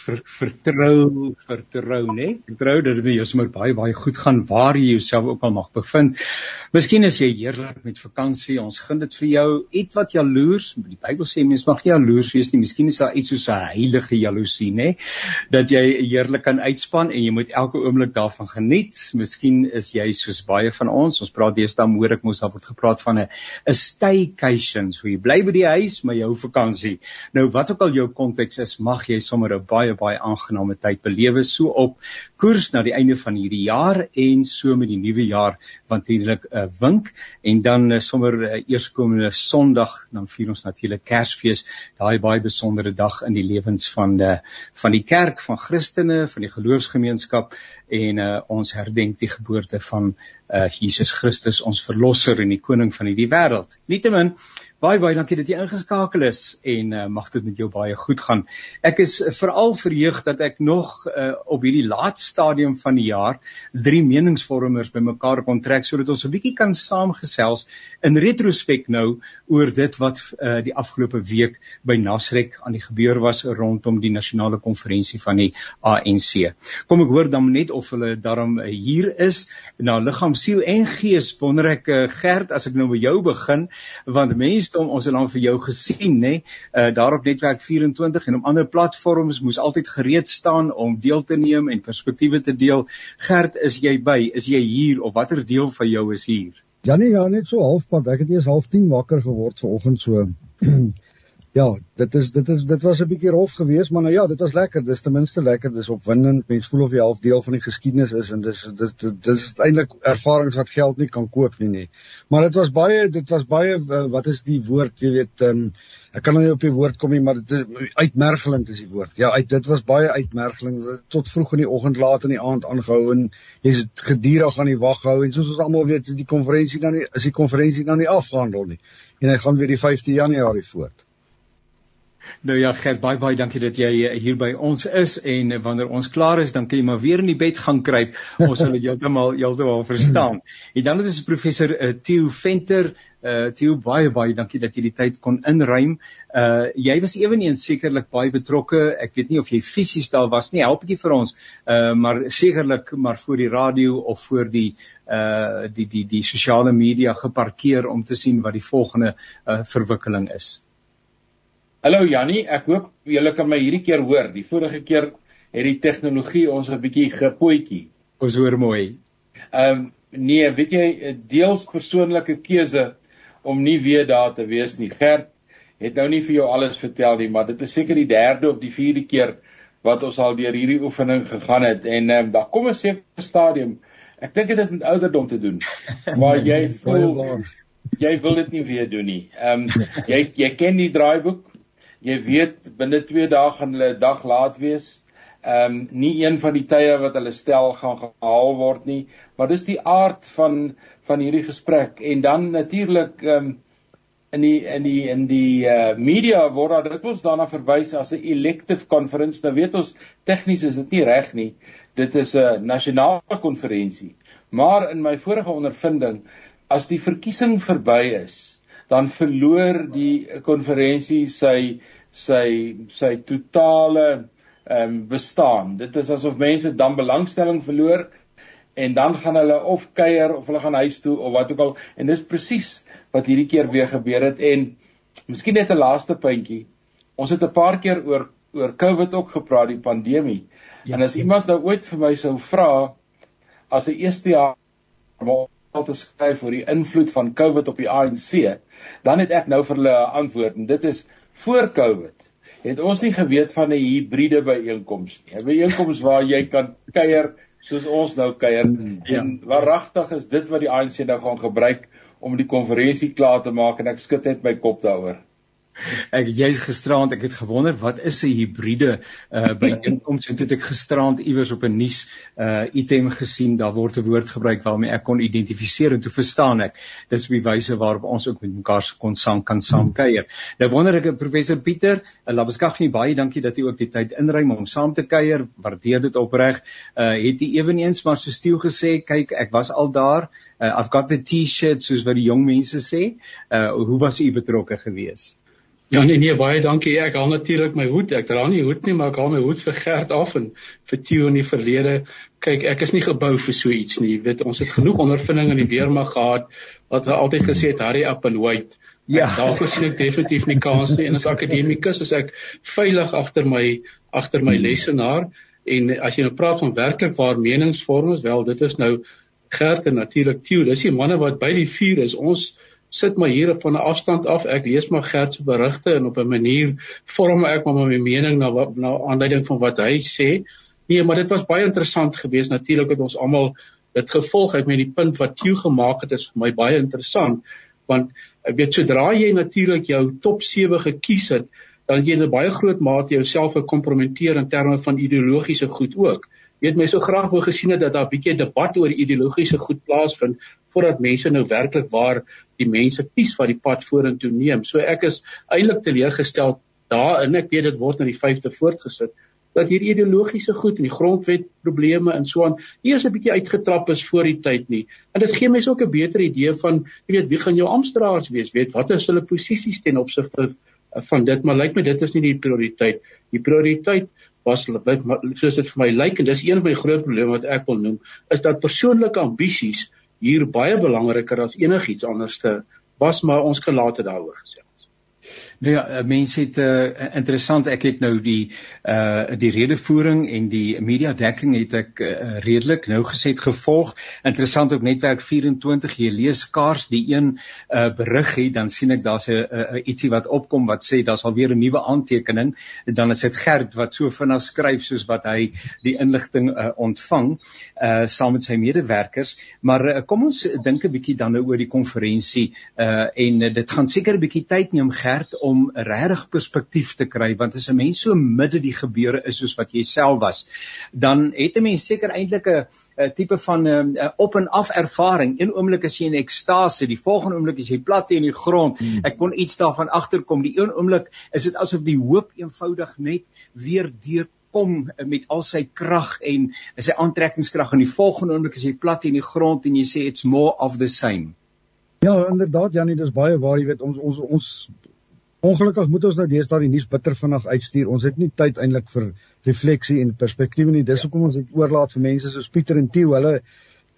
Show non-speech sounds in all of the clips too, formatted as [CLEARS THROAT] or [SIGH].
ver, vertrou vertrou nê vertrou dat dit jou sommer baie baie goed gaan waar jy jouself ook al mag bevind. Miskien is jy heerlik met vakansie ons gun dit vir jou. Iets wat jaloers die Bybel sê mens mag nie jaloers wees nie. Miskien is daar iets soos 'n heilige jaloesie nê dat jy heerlik kan uitspan en jy moet elke oomblik daarvan geniet. Miskien is jy soos baie van ons ons praat deesdae hoor ek mos daar word gepraat van 'n 'n staycation. So jy bly by die huis maar jy hou vakansie nou wat ook al jou konteks is mag jy sommer 'n baie baie aangename tyd belewe. So op koers na die einde van hierdie jaar en so met die nuwe jaar want natuurlik 'n uh, wink. En dan uh, sommer uh, eerskomende Sondag dan vier ons natuurlik Kersfees. Daai baie besondere dag in die lewens van die van die kerk van Christene van die geloofsgemeenskap en uh, ons herdenk die geboorte van uh, Jesus Christus ons verlosser en die koning van hierdie wêreld. Nietemin Baie baie dankie dat jy ingeskakel is en uh, mag dit met jou baie goed gaan. Ek is uh, veral verheug dat ek nog uh, op hierdie laaste stadium van die jaar drie meningsvormers bymekaar kon trek sodat ons 'n bietjie kan saamgesels in retrospek nou oor dit wat uh, die afgelope week by Nasrek aan die gebeur was rondom die nasionale konferensie van die ANC. Kom ek hoor dan net of hulle daarom hier is na liggaam, siel en gees wonder ek uh, Gert as ek nou by jou begin want mense om ons het dan vir jou gesien nê? Uh, daar op netwerk 24 en op ander platforms moes altyd gereed staan om deel te neem en perspektiewe te deel. Gert is jy by? Is jy hier of watter deel van jou is hier? Ja nee ja net so halfpad. Ek het eers half 10 wakker geword vanoggend so [CLEARS THROAT] Ja, dit is dit is dit was 'n bietjie rof geweest, maar nou ja, dit was lekker. Dis ten minste lekker. Dis opwindend. Mens voel of jy half deel van die geskiedenis is en dis dis dis is eintlik ervarings wat geld nie kan koop nie nie. Maar dit was baie dit was baie eh, wat is die woord, jy weet, um, ek kan nou nie op die woord kom nie, maar dit is uitmergelend is die woord. Ja, uit dit was baie uitmergelend tot vroeg in die oggend laat in die aand aangehou en jy's gedurig aan die wag hou en soos ons almal weet, is die konferensie nou nie is die konferensie nou nie afgehandel nie. En hy gaan weer die 5de Januarie voort. Nou ja, Gert, baie baie dankie dat jy eh, hier by ons is en wanneer ons klaar is, dan kan jy maar weer in die bed gaan kruip. Ons sal dit heeltemal heeltemal verstaan. En dan het ons professor uh, Theo Venter Uh Theo baie baie dankie dat jy die tyd kon inruim. Uh jy was ewenigs sekerlik baie betrokke. Ek weet nie of jy fisies daar was nie. Help bietjie vir ons. Uh maar sekerlik maar voor die radio of voor die uh die die die sosiale media geparkeer om te sien wat die volgende uh verwikkeling is. Hallo Jannie, ek hoop julle kan my hierdie keer hoor. Die vorige keer het die tegnologie ons 'n bietjie gepootjie. Ons hoor mooi. Ehm um, nee, weet jy, deels persoonlike keuse om nie weer daar te wees nie. Gert het nou nie vir jou alles vertel nie, maar dit is seker die derde of die vierde keer wat ons al deur hierdie oefening gegaan het en ehm um, daar kom 'n sekere stadium. Ek dink dit het met ouderdom te doen. Maar [LAUGHS] jy voel jy wil dit nie weer doen nie. Ehm um, jy jy ken die draaiboek jy weet binne 2 dae gaan hulle 'n dag laat wees. Ehm um, nie een van die tye wat hulle stel gaan gehaal word nie, maar dis die aard van van hierdie gesprek en dan natuurlik ehm um, in die in die in die uh, media word daar dikwels daarna verwys as 'n elective conference. Nou weet ons tegnies is dit nie reg nie. Dit is 'n nasionale konferensie. Maar in my vorige ondervinding as die verkiesing verby is, dan verloor die konferensie sy sy sy totale ehm um, bestaan. Dit is asof mense dan belangstelling verloor en dan gaan hulle of kuier of hulle gaan huis toe of wat ook al en dis presies wat hierdie keer weer gebeur het en miskien net 'n laaste puntjie. Ons het 'n paar keer oor oor COVID ook gepraat, die pandemie. Ja, en as iemand nou ooit vir my sou vra as 'n eerste jaar te skryf oor die invloed van COVID op die ANC, dan het ek nou vir hulle 'n antwoord en dit is voor Covid het ons nie geweet van 'n hibriede byeenkoms nie. 'n Byeenkoms waar jy kan kuier soos ons nou kuier mm, ja. en waaragtig is dit wat die ANC nou gaan gebruik om die konferensie klaar te maak en ek skud net my kop daaroor. Ek jy's gisterand ek het gewonder wat is 'n hibriede uh by [LAUGHS] inkomste en dit ek gisterand iewers op 'n nuus uh item gesien daar word 'n woord gebruik waarmee ek kon identifiseer en toe verstaan ek dis op die wyse waarop ons ook met mekaar kon saam kan saam kuier. Nou wonder ek professor Pieter, uh, Labuskagh nie baie dankie dat jy ook die tyd inruim om saam te kuier. Waardeer dit opreg. Uh het jy ewenigs maar so stiel gesê, kyk ek was al daar. Uh, I've got the t-shirt soos wat die jong mense sê. Uh hoe was u betrokke geweest? Ja nee nee baie dankie. Ek haal natuurlik my hoed. Ek dra nie hoed nie, maar ek haal my hoed vir Gert af en vir Theo in die verlede. Kyk, ek is nie gebou vir so iets nie. Jy weet, ons het genoeg ondervinding in die weermag gehad wat hulle altyd gesê het hurry up and wait. Ja, daarvoor sien ek definitief nie kans nie en as akademikus is ek veilig agter my agter my lesenaar en as jy nou praat van werklik waar meningsvormers, wel dit is nou Gert en natuurlik Theo. Dis die manne wat by die vuur is. Ons sit maar hier van 'n afstand af. Ek lees maar Gert se berigte en op 'n manier vorm ek maar my mening na na aanleiding van wat hy sê. Nee, maar dit was baie interessant geweest. Natuurlik het ons almal dit gevolg. Ek meen die punt wat Theo gemaak het is vir my baie interessant want ek weet sodra jy natuurlik jou top 7 gekies het, dan jy in 'n baie groot mate jouself gekompromiteer in terme van ideologiese goed ook weet my so graag wou gesien het dat daar 'n bietjie debat oor ideologiese goed plaasvind voordat mense nou werklik waar die mense kies wat die pad vorentoe neem. So ek is eintlik teleurgestel daarin. Ek weet dit word na die 5de voortgesit dat hier ideologiese goed en die grondwet probleme en so aan nie eens 'n bietjie uitgetrap is voor die tyd nie. En dit gee mense ook 'n beter idee van jy weet wie gaan jou amptdraers wees, weet wat is hulle posisies ten opsigte van dit, maar lyk my dit is nie die prioriteit. Die prioriteit was soos dit vir my lyk en dis een van die groot probleme wat ek wil noem is dat persoonlike ambisies hier baie belangriker as enigiets anderste was maar ons gelaat het daaroor gesê. Nou ja, eh, mense het uh, interessant ek het nou die uh die redevoering en die media dekking het ek uh, redelik nou gesê gevolg. Interessant ook netwerk 24 jy lees skaars die een uh berig het dan sien ek daar's 'n uh, uh, ietsie wat opkom wat sê daar's alweer 'n nuwe aantekening dan is dit Gert wat so vinnig skryf soos wat hy die inligting uh, ontvang uh saam met sy medewerkers. Maar uh, kom ons dink 'n bietjie dan nou oor die konferensie uh en uh, dit gaan seker 'n bietjie tyd neem Gert om 'n regtig perspektief te kry want as 'n mens so midde die gebeure is soos wat jy self was dan het 'n mens seker eintlik 'n 'n tipe van 'n op en af ervaring. Een oomblik is jy in ekstase, die volgende oomblik is jy plat teen die grond. Hmm. Ek kon iets daarvan agterkom. Die een oomblik is dit asof die hoop eenvoudig net weer deur kom met al sy krag en sy aantrekkingskrag en die volgende oomblik is jy plat in die grond en jy sê it's more of the same. Ja, inderdaad Janie, dis baie waar, jy weet ons ons ons ongelukkig moet ons nou deesdae die nuus bitter vinnig uitstuur. Ons het nie tyd eintlik vir refleksie en perspektief nie. Dis hoekom ons dit oorlaat vir mense soos Pieter en Theo. Hulle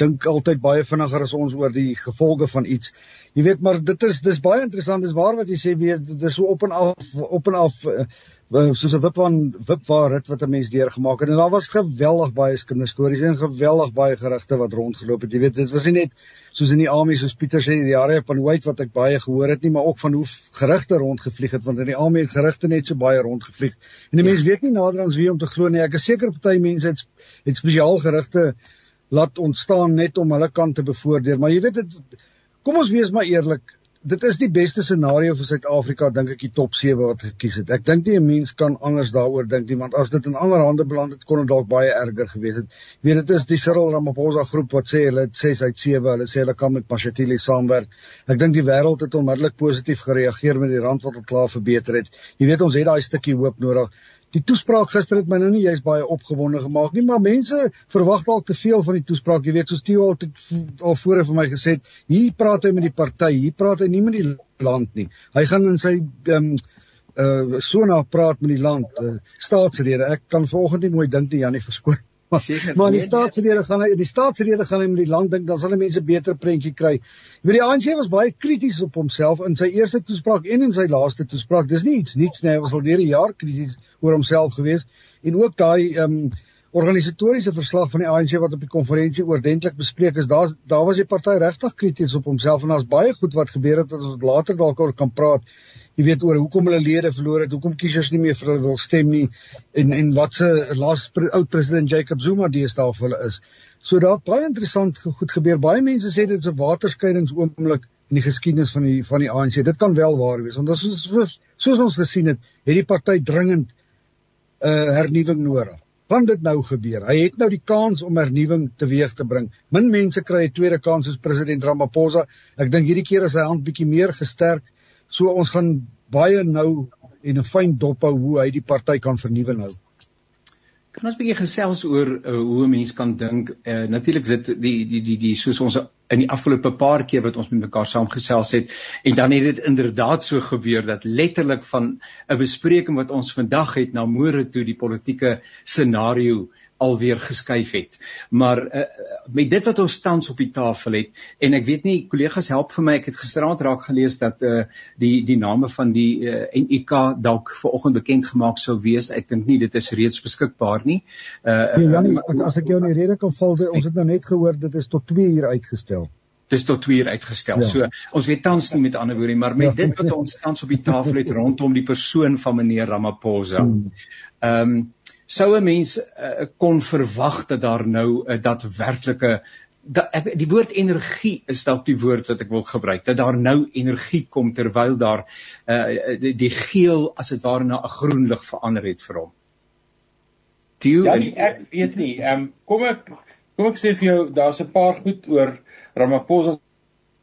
dink altyd baie vinniger as ons oor die gevolge van iets. Jy weet maar dit is dis baie interessant. Dis waar wat jy sê weer dis so op en af op en af uh, soos 'n wipwan wipwaar rit wat 'n mens deurgemaak het en daar was geweldig baie kinderstories en geweldig baie gerugte wat rondgeloop het jy weet dit was nie net soos in die army soos Pieter sê die jare van White wat ek baie gehoor het nie maar ook van hoe gerugte rondgevlieg het want in die army het gerugte net so baie rondgevlieg en die mense weet nie nader aan wie om te glo nie ek is seker party mense het het spesiaal gerugte laat ontstaan net om hulle kant te bevoordeel maar jy weet dit kom ons wees maar eerlik dit is die beste scenario vir Suid-Afrika dink ek die top 7 wat gekies het. Ek dink nie 'n mens kan anders daaroor dink nie want as dit in ander hande beland het kon dit dalk baie erger gewees het. Weet dit is die Cyril Ramaphosa groep wat sê hulle het 6 uit 7, hulle sê hulle kan met Mashatile saamwerk. Ek dink die wêreld het onmiddellik positief gereageer met die rand wat al klaar verbeter het. Jy weet ons het daai stukkie hoop nodig. Die toespraak gister het my nou nie juist baie opgewonde gemaak nie, maar mense verwag dalk te veel van die toespraak. Jy weet, soos Theo al al voorheen vir my gesê het, hier praat hy met die party, hier praat hy nie met die land nie. Hy gaan in sy ehm um, uh so na praat met die land, uh, staatsrede. Ek kan vanoggend nie mooi dink nie, Janie verskoon. Maar seker. Maar die nee, nee. staatsrede gaan hy die staatsrede gaan hy met die land dink, dan sal die mense beter prentjie kry. Jy weet die ANC was baie krities op homself in sy eerste toespraak en in sy laaste toespraak. Dis nie iets niets nie, hy was al deur die jaar krities oor homself gewees en ook daai ehm um, organisatoriese verslag van die ANC wat op die konferensie oordentlik bespreek is daar daar was die party regtig krities op homself en daar's baie goed wat gebeur het wat ons later dalk oor kan praat jy weet oor hoekom hulle lede verloor het hoekom kiesers nie meer vir hulle wil stem nie en en wat se laaste oud president Jacob Zuma deesdae vir hulle is so daar baie interessant goed gebeur baie mense sê dit is 'n waterskeidingsoomblik in die geskiedenis van die van die ANC. Dit kan wel waar wees want as ons soos, soos ons gesien het, het die party dringend 'n uh, hernuwing nodig. Van dit nou gebeur. Hy het nou die kans om hernuwing teweeg te bring. Min mense kry 'n tweede kans soos president Ramaphosa. Ek dink hierdie keer is sy hand bietjie meer gesterk. So ons gaan baie nou en 'n fyn dop hou hoe hy die party kan vernuwe nou. Kan ons 'n bietjie gesels oor uh, hoe 'n mens kan dink? Uh, Natuurlik dit die die die die soos ons in die afgelope paar keer wat ons met mekaar saamgesels het en dan het dit inderdaad so gebeur dat letterlik van 'n bespreking wat ons vandag het na môre toe die politieke scenario uh, alweer geskuif het. Maar uh, met dit wat ons tans op die tafel het en ek weet nie kollegas help vir my ek het gisteraand raak gelees dat uh, die die name van die uh, NIK dalk vanoggend bekend gemaak sou wees. Ek dink nie dit is reeds beskikbaar nie. Uh, nee, Janie, ek, as ek jou in die rede kan val, ons het nou net gehoor dit is tot 2 uur uitgestel dis tot 2 uur uitgestel. Ja. So ons weet tans nie met ander woorde maar met ja. dit wat ons tans op die tafel het rondom die persoon van meneer Ramaphosa. Hmm. Ehm um, sou 'n mens uh, kon verwag dat daar nou 'n uh, daadwerklike da, ek, die woord energie is dalk die woord wat ek wil gebruik dat daar nou energie kom terwyl daar uh, die, die geel as dit ware na 'n groen lig verander het vir hom. Theo, ja, nie, ek weet nie. Ehm um, kom ek kom ek sê vir jou daar's 'n paar goed oor Ramaphosa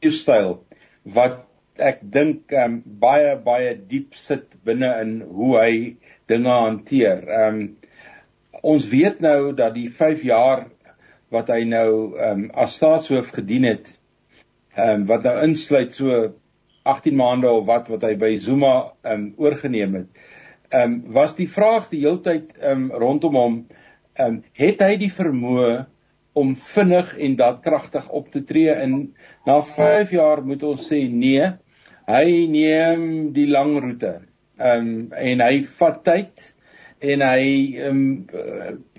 se styl wat ek dink ehm um, baie baie diep sit binne in hoe hy dinge hanteer. Ehm um, ons weet nou dat die 5 jaar wat hy nou ehm um, as staatshoof gedien het ehm um, wat nou insluit so 18 maande of wat wat hy by Zuma ehm um, oorgeneem het. Ehm um, was die vraag die heeltyd ehm um, rondom hom ehm um, het hy die vermoë om vinnig en daadkragtig op te tree in na 5 jaar moet ons sê nee. Hy neem die lang roete. Ehm um, en hy vat tyd en hy um,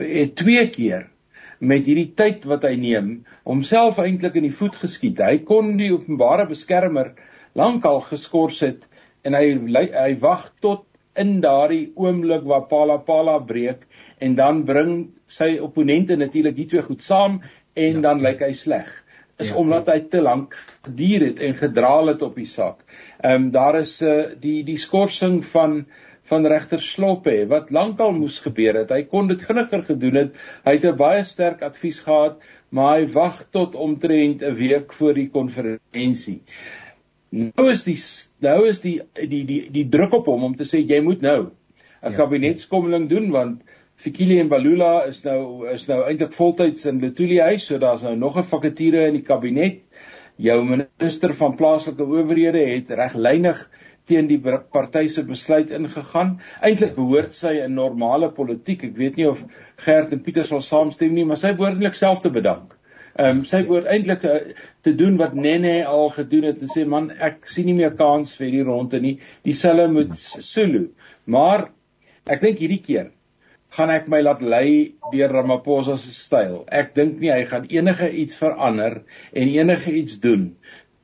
het twee keer met hierdie tyd wat hy neem homself eintlik in die voet geskiet. Hy kon die openbare beskermer lankal geskort het en hy hy wag tot in daardie oomblik waar Pala Pala breek en dan bring sy opponente natuurlik die twee goed saam en ja. dan lyk hy sleg. Is ja. omdat hy te lank geduur het en gedraal het op die saak. Ehm um, daar is uh, die die skorsing van van regter Sloppe wat lankal moes gebeur het. Hy kon dit vinniger gedoen het. Hy het 'n baie sterk advies gehad, maar hy wag tot omtrent 'n week voor die konferensie. Nou is die nou is die die die die druk op hom om te sê jy moet nou 'n ja, kabinetskommeling doen want Fikile en Balula is nou is nou eintlik voltyds in Letuli huis, so daar's nou nog 'n vakature in die kabinet. Jou minister van plaaslike owerhede het reglynig teen die party se besluit ingegaan. Eintlik behoort sy 'n normale politiek. Ek weet nie of Gert en Pieter sal saamstem nie, maar sy behoort eintlik self te bedank. Ehm um, sy behoort eintlik uh, te doen wat Nene al gedoen het en sê man, ek sien nie meer kans vir hierdie ronde nie. Dieselfde met Sulu. Maar ek dink hierdie keer gaan ek my laat lei deur Ramaphosa se styl. Ek dink nie hy gaan enige iets verander en enige iets doen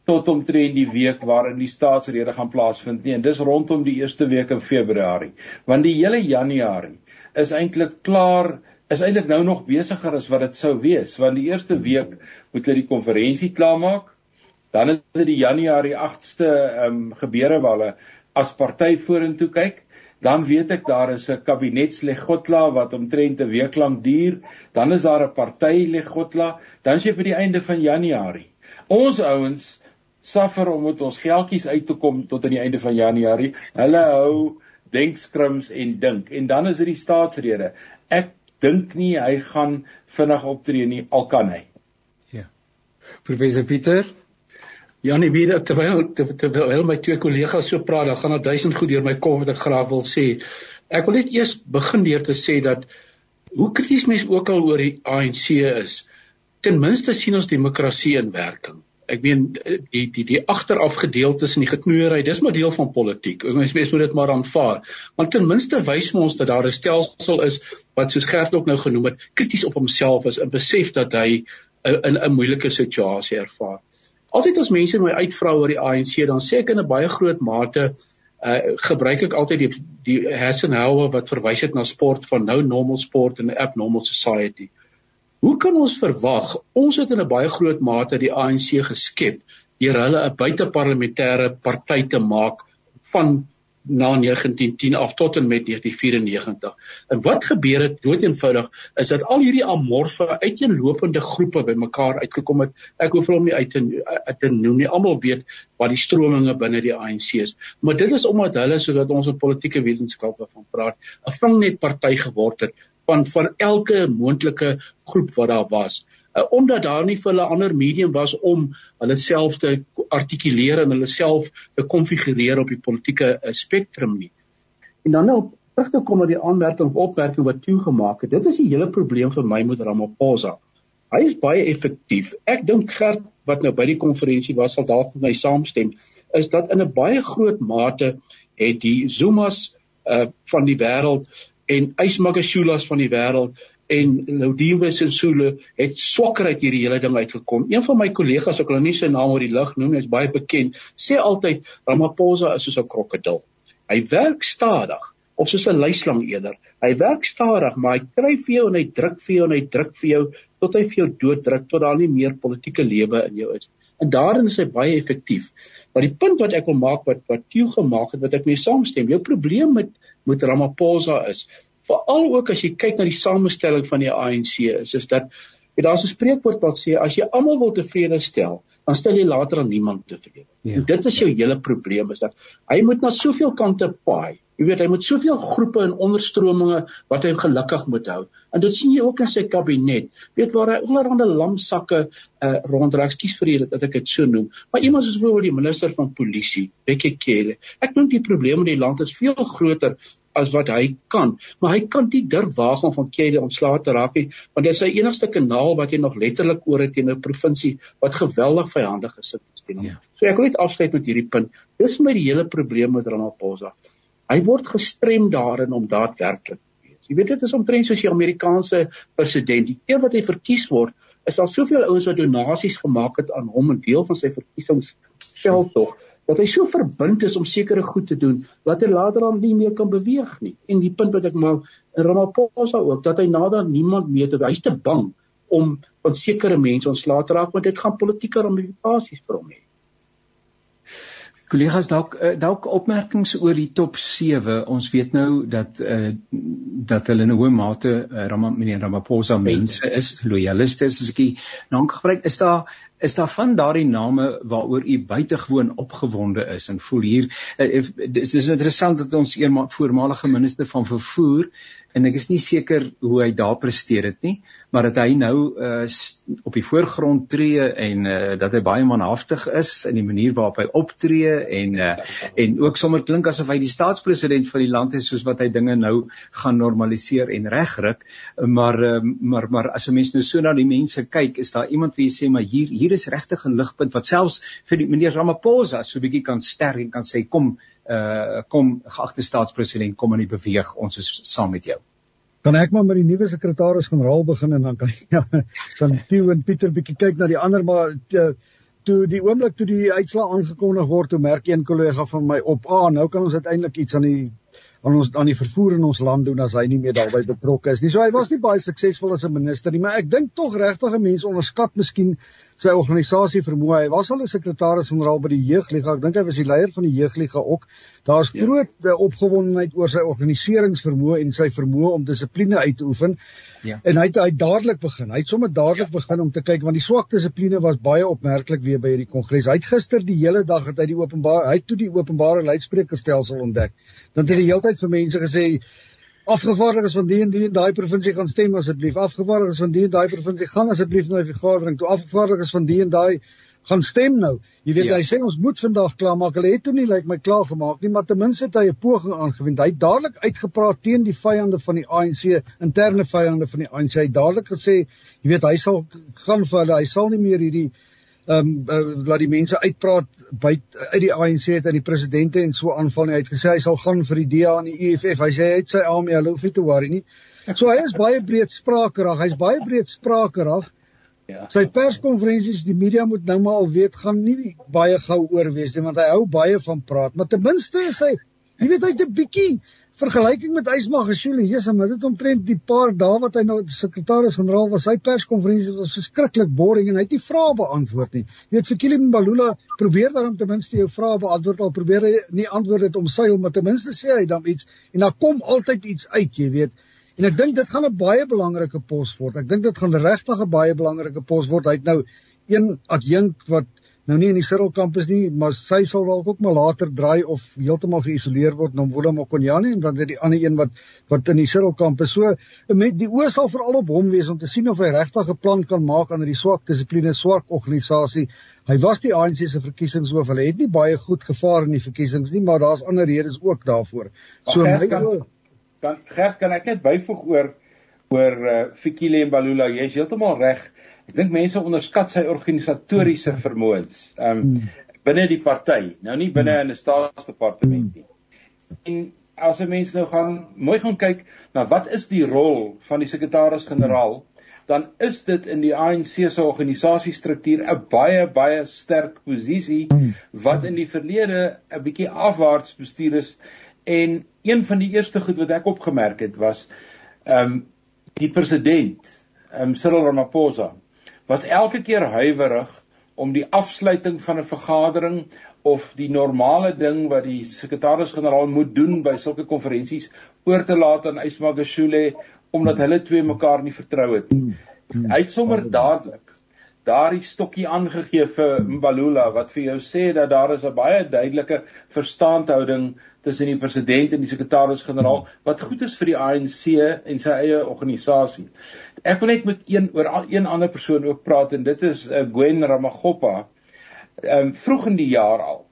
tot omtrent die week waarin die staatsrede gaan plaasvind nie. En dis rondom die eerste week in Februarie. Want die hele Januarie is eintlik klaar is eintlik nou nog besigger as wat dit sou wees. Want die eerste week moet hulle die konferensie klaarmaak. Dan is dit die Januarie 8ste ehm um, gebeure waar hulle as party vorentoe kyk. Dan weet ek daar is 'n kabinetslegotla wat omtrent 'n week lank duur. Dan is daar 'n partylegotla dan is jy by die einde van Januarie. Ons ouens suffer om met ons geldjies uit te kom tot aan die einde van Januarie. Hulle hou denkskrims en dink en dan is dit die staatsrede. Ek dink nie hy gaan vinnig optree nie al kan hy. Ja. Professor Pieter Janie weer terwyl terwyl my twee kollegas so praat, dan gaan daar duisend goed deur my kop wat ek graag wil sê. Ek wil net eers begin deur te sê dat hoe krities mens ook al oor die ANC is, ten minste sien ons demokrasie in werking ek meen die die die agteraf gedeeltes in die geknoeiery dis maar deel van politiek. Ons mens moet dit maar aanvaar. Maar ten minste wys ons dat daar 'n stelsel is wat soos Gert ook nou genoem het, krities op homself is en besef dat hy in 'n moeilike situasie ervaar. Altyd as mense my uitvra oor die ANC, dan sê ek in 'n baie groot mate uh gebruik ek altyd die die Hassenhauer wat verwys het na sport van nou normal sport en abnormal society. Hoe kan ons verwag? Ons het in 'n baie groot mate die ANC geskep deur hulle 'n buiteparlementêre party te maak van na 1910 af tot en met 1994. En wat gebeur het dood eenvoudig is dat al hierdie amorfe uiteenlopende groepe bymekaar uitgekom het. Ek hoef hom nie uit te uit te noem nie. Almal weet wat die strominge binne die ANC is. Maar dit is omdat hulle sodat ons op politieke wetenskappe van praat, 'n vangnet party geword het van van elke moontlike groep wat daar was uh, omdat daar nie vir hulle ander medium was om hulle self te artikuleer en hulle self te konfigureer op die politieke uh, spektrum nie. En dan nou terug te kom na die aanmerking of opmerking wat toe gemaak het. Dit is die hele probleem vir my met Ramaphosa. Hy is baie effektief. Ek dink Gert wat nou by die konferensie was sal dalk met my saamstem is dat in 'n baie groot mate het die Zumas uh van die wêreld en Ysmagashulas van die wêreld en Laudiwe Sisulu het swakker uit hierdie hele ding uitgekom. Een van my kollegas, ek wil nie sy naam oor die lig noem nie, is baie bekend, sê altyd Ramaphosa is soos 'n krokodil. Hy werk stadig of soos 'n luislang eerder. Hy werk stadig, maar hy kry vir jou en hy druk vir jou en hy druk vir jou tot hy vir jou dooddruk tot daar nie meer politieke lewe in jou is. En daarin is hy baie effektief. Maar die punt wat ek wil maak wat wat Tieu gemaak het wat ek mee saamstem, jou probleem met met Ramaphosa is veral ook as jy kyk na die samestelling van die ANC is is dat daar's 'n spreekwoord wat sê as jy almal wil tevrede stel dan stel jy later aan niemand tevrede. Ja. En dit is jou hele probleem is dat hy moet na soveel kante paai. Jy weet hy moet soveel groepe en onderstrominge wat hy gelukkig moet hou. En dit sien jy ook in sy kabinet. Weet waar hy allerhande lamsakke uh, ronddraak. Ekskuus vir dit dat ek dit so noem. Maar iemand soos byvoorbeeld die minister van polisie, Bekkie Cele. Ek dink die probleem in die land is veel groter as wat hy kan, maar hy kan nie durf waag om van Kelly ontslae te raak nie, want dit is sy enigste kanaal wat hy nog letterlik oor het teen 'n provinsie wat geweldig vyandig gesit is teen hom. Ja. So ek wil net afsluit met hierdie punt. Dis my die hele probleem met Ramaphosa. Hy word gestrem daarin om daadwerklik te wees. Jy weet dit is omtrent soos die Amerikaanse president, die keer wat hy verkies word, is daar soveel ouens wat donasies gemaak het aan hom 'n deel van sy verkiesingsgeld tog dat hy so verbind is om sekere goed te doen wat hy later dan nie meer kan beweeg nie. En die punt wat ek maak in Ramaphosa ook dat hy nader niemand meer te hy's te bang om van sekere mense ontslae te raak want dit gaan politieke ramifikasies vir hom hê. Kollegas dalk eh, dalk opmerkings oor die top 7. Ons weet nou dat uh, dat hulle in 'n hoë mate uh, Ram meneer Ramaphosa mense is, loyaliste is as ek die naam gebruik. Is daar is daar van daardie name waaroor u buitengewoon opgewonde is en voel hier uh, dis is interessant dat ons eers voormalige minister van vervoer en ek is nie seker hoe hy daar presteer het nie, maar dat hy nou uh, op die voorgrond tree en uh, dat hy baie manhaftig is in die manier waarop hy optree en uh, en ook sommer klink asof hy die staatspresident van die land is soos wat hy dinge nou gaan normaliseer en regryk, maar uh, maar maar as 'n mens nou so na die mense kyk, is daar iemand wie sê maar hier hier is regtig 'n ligpunt wat selfs vir die meneer Ramaphosa so 'n bietjie kan sterk en kan sê kom uh kom geagte staatspresident kom in die beweeg ons is saam met jou. Kan ek maar met die nuwe sekretaris-generaal begin en dan kan [LAUGHS] ja, dan Theo en Pieter bietjie kyk na die ander maar te, toe die oomblik toe die uitslaa aangekondig word toe merk een kollega van my op ah nou kan ons uiteindelik iets aan die aan ons aan die vervoer in ons land doen as hy nie meer daarbey betrokke is nie. So hy was nie baie suksesvol as 'n minister nie, maar ek dink tog regtig 'n mens onderskat miskien sy organisasie vermoë. Hy was al 'n sekretaris-generaal by die Jeugliga. Ek dink hy was die leier van die Jeugliga ook. Daar's ja. groot ja. opgewondenheid oor sy organiseringsvermoë en sy vermoë om dissipline uit te oefen. Ja. En hy het hy dadelik begin. Hy het sommer dadelik ja. begin om te kyk want die swak dissipline was baie opmerklik weer by hierdie kongres. Hy het gister die hele dag het hy die openbare hy het toe die openbare luidsprekerstelsel ontdek. Dan het hy die hele tyd vir mense gesê afgevaardiges van die en die in daai provinsie gaan stem asseblief. Afgevaardiges van die en daai provinsie gaan asseblief na die vergadering toe. Afgevaardiges van die en daai gaan stem nou. Jy weet ja. hy sê ons moet vandag klaar maak. Hulle het toe nie lyk like my klaar gemaak nie, maar ten minste het hy 'n poging aangewend. Hy het dadelik uitgepraat teen die vyande van die ANC, interne vyande van die ANC. Hy het dadelik gesê, jy weet hy sal gaan vir hulle. Hy sal nie meer hierdie ehm um, uh, laat die mense uitpraat by uit die ANC het aan die presidente en so aanval nie. Hy het gesê hy sal gaan vir die DA en die EFF. Hy sê hy het sy army, hulle hoef nie te worry nie. So hy is baie breedsprakerig. Hy's baie breedsprakerig. Ja. Sy perskonferensies, die media moet nou maar al weet gaan nie baie gou oor wees nie want hy hou baie van praat, maar ten minste is hy, jy weet hy het 'n bietjie vergelyking met Ysma Geshule, Jesus, maar dit omtrent die paar dae wat hy nou sekretaris-generaal was, sy perskonferensie was verskriklik boring en hy het nie vrae beantwoord nie. Jy weet Fikile Mbalula probeer dan ten minste jou vrae beantwoord al probeer hy nie antwoord dit om seil, maar ten minste sê hy dan iets en dan kom altyd iets uit, jy weet. En ek dink dit gaan 'n baie belangrike pos word. Ek dink dit gaan regtig 'n baie belangrike pos word. Hy het nou een adjunk wat nou nie in die Cyril kampus nie, maar sy sal dalk ook maar later draai of heeltemal geïsoleer word na Willem Okonyane en dan dit die ander een wat wat in die Cyril kampus. So met die oë sal veral op hom wees om te sien of hy regtig 'n plan kan maak aan die swak dissipline swak organisasie. Hy was die ANC se verkiesingshoof. Hulle het nie baie goed gevaar in die verkiesings nie, maar daar's ander redes ook daarvoor. So my kan, kan Gert kan ek net byvoeg oor oor uh, Fikile Mbalula. Jy's heeltemal reg. Ek dink mense onderskat sy organisatoriese hmm. vermoëns. Ehm um, binne die party, nou nie binne hmm. in 'n staatsdepartement nie. En as 'n mens nou gaan mooi gaan kyk na wat is die rol van die sekretaris-generaal, dan is dit in die ANC se organisasiestruktuur 'n baie baie sterk posisie wat in die verlede 'n bietjie afwaarts bestuur is en een van die eerste goed wat ek opgemerk het was ehm um, die president, ehm um, Cyril Ramaphosa was elke keer huiwerig om die afsluiting van 'n vergadering of die normale ding wat die sekretaris-generaal moet doen by sulke konferensies oor te laat aan Ismagashule omdat hulle twee mekaar nie vertrou het. Nie. Hy het sommer dadelik daardie stokkie aangegee vir Mbalula wat vir jou sê dat daar is 'n baie duidelike verstandhouding tussen die president en die sekretaris-generaal wat goed is vir die ANC en sy eie organisasie. Ek wil net met een oor een ander persoon ook praat en dit is uh, Gwen Ramagoppa. Ehm um, vroeg in die jaar al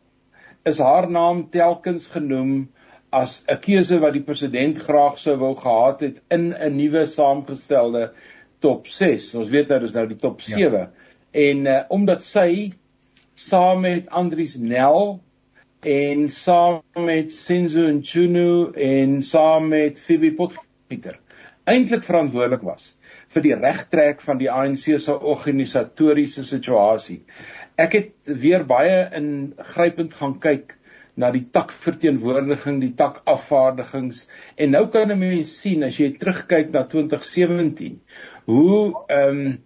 is haar naam telkens genoem as 'n keuse wat die president graag sou wou gehad het in 'n nuwe saamgestelde top 6. Ons weet nou dis nou die top 7. Ja. En uh, omdat sy saam met Andries Nel en saam met Senzo Nchunu en saam met Phoebe Potgieter eintlik verantwoordelik was vir die regtrek van die ANC se organisatoriese situasie. Ek het weer baie ingrypend gaan kyk na die takverteenwoordiging, die takafvaardigings en nou kan 'n mens sien as jy terugkyk na 2017 hoe ehm um,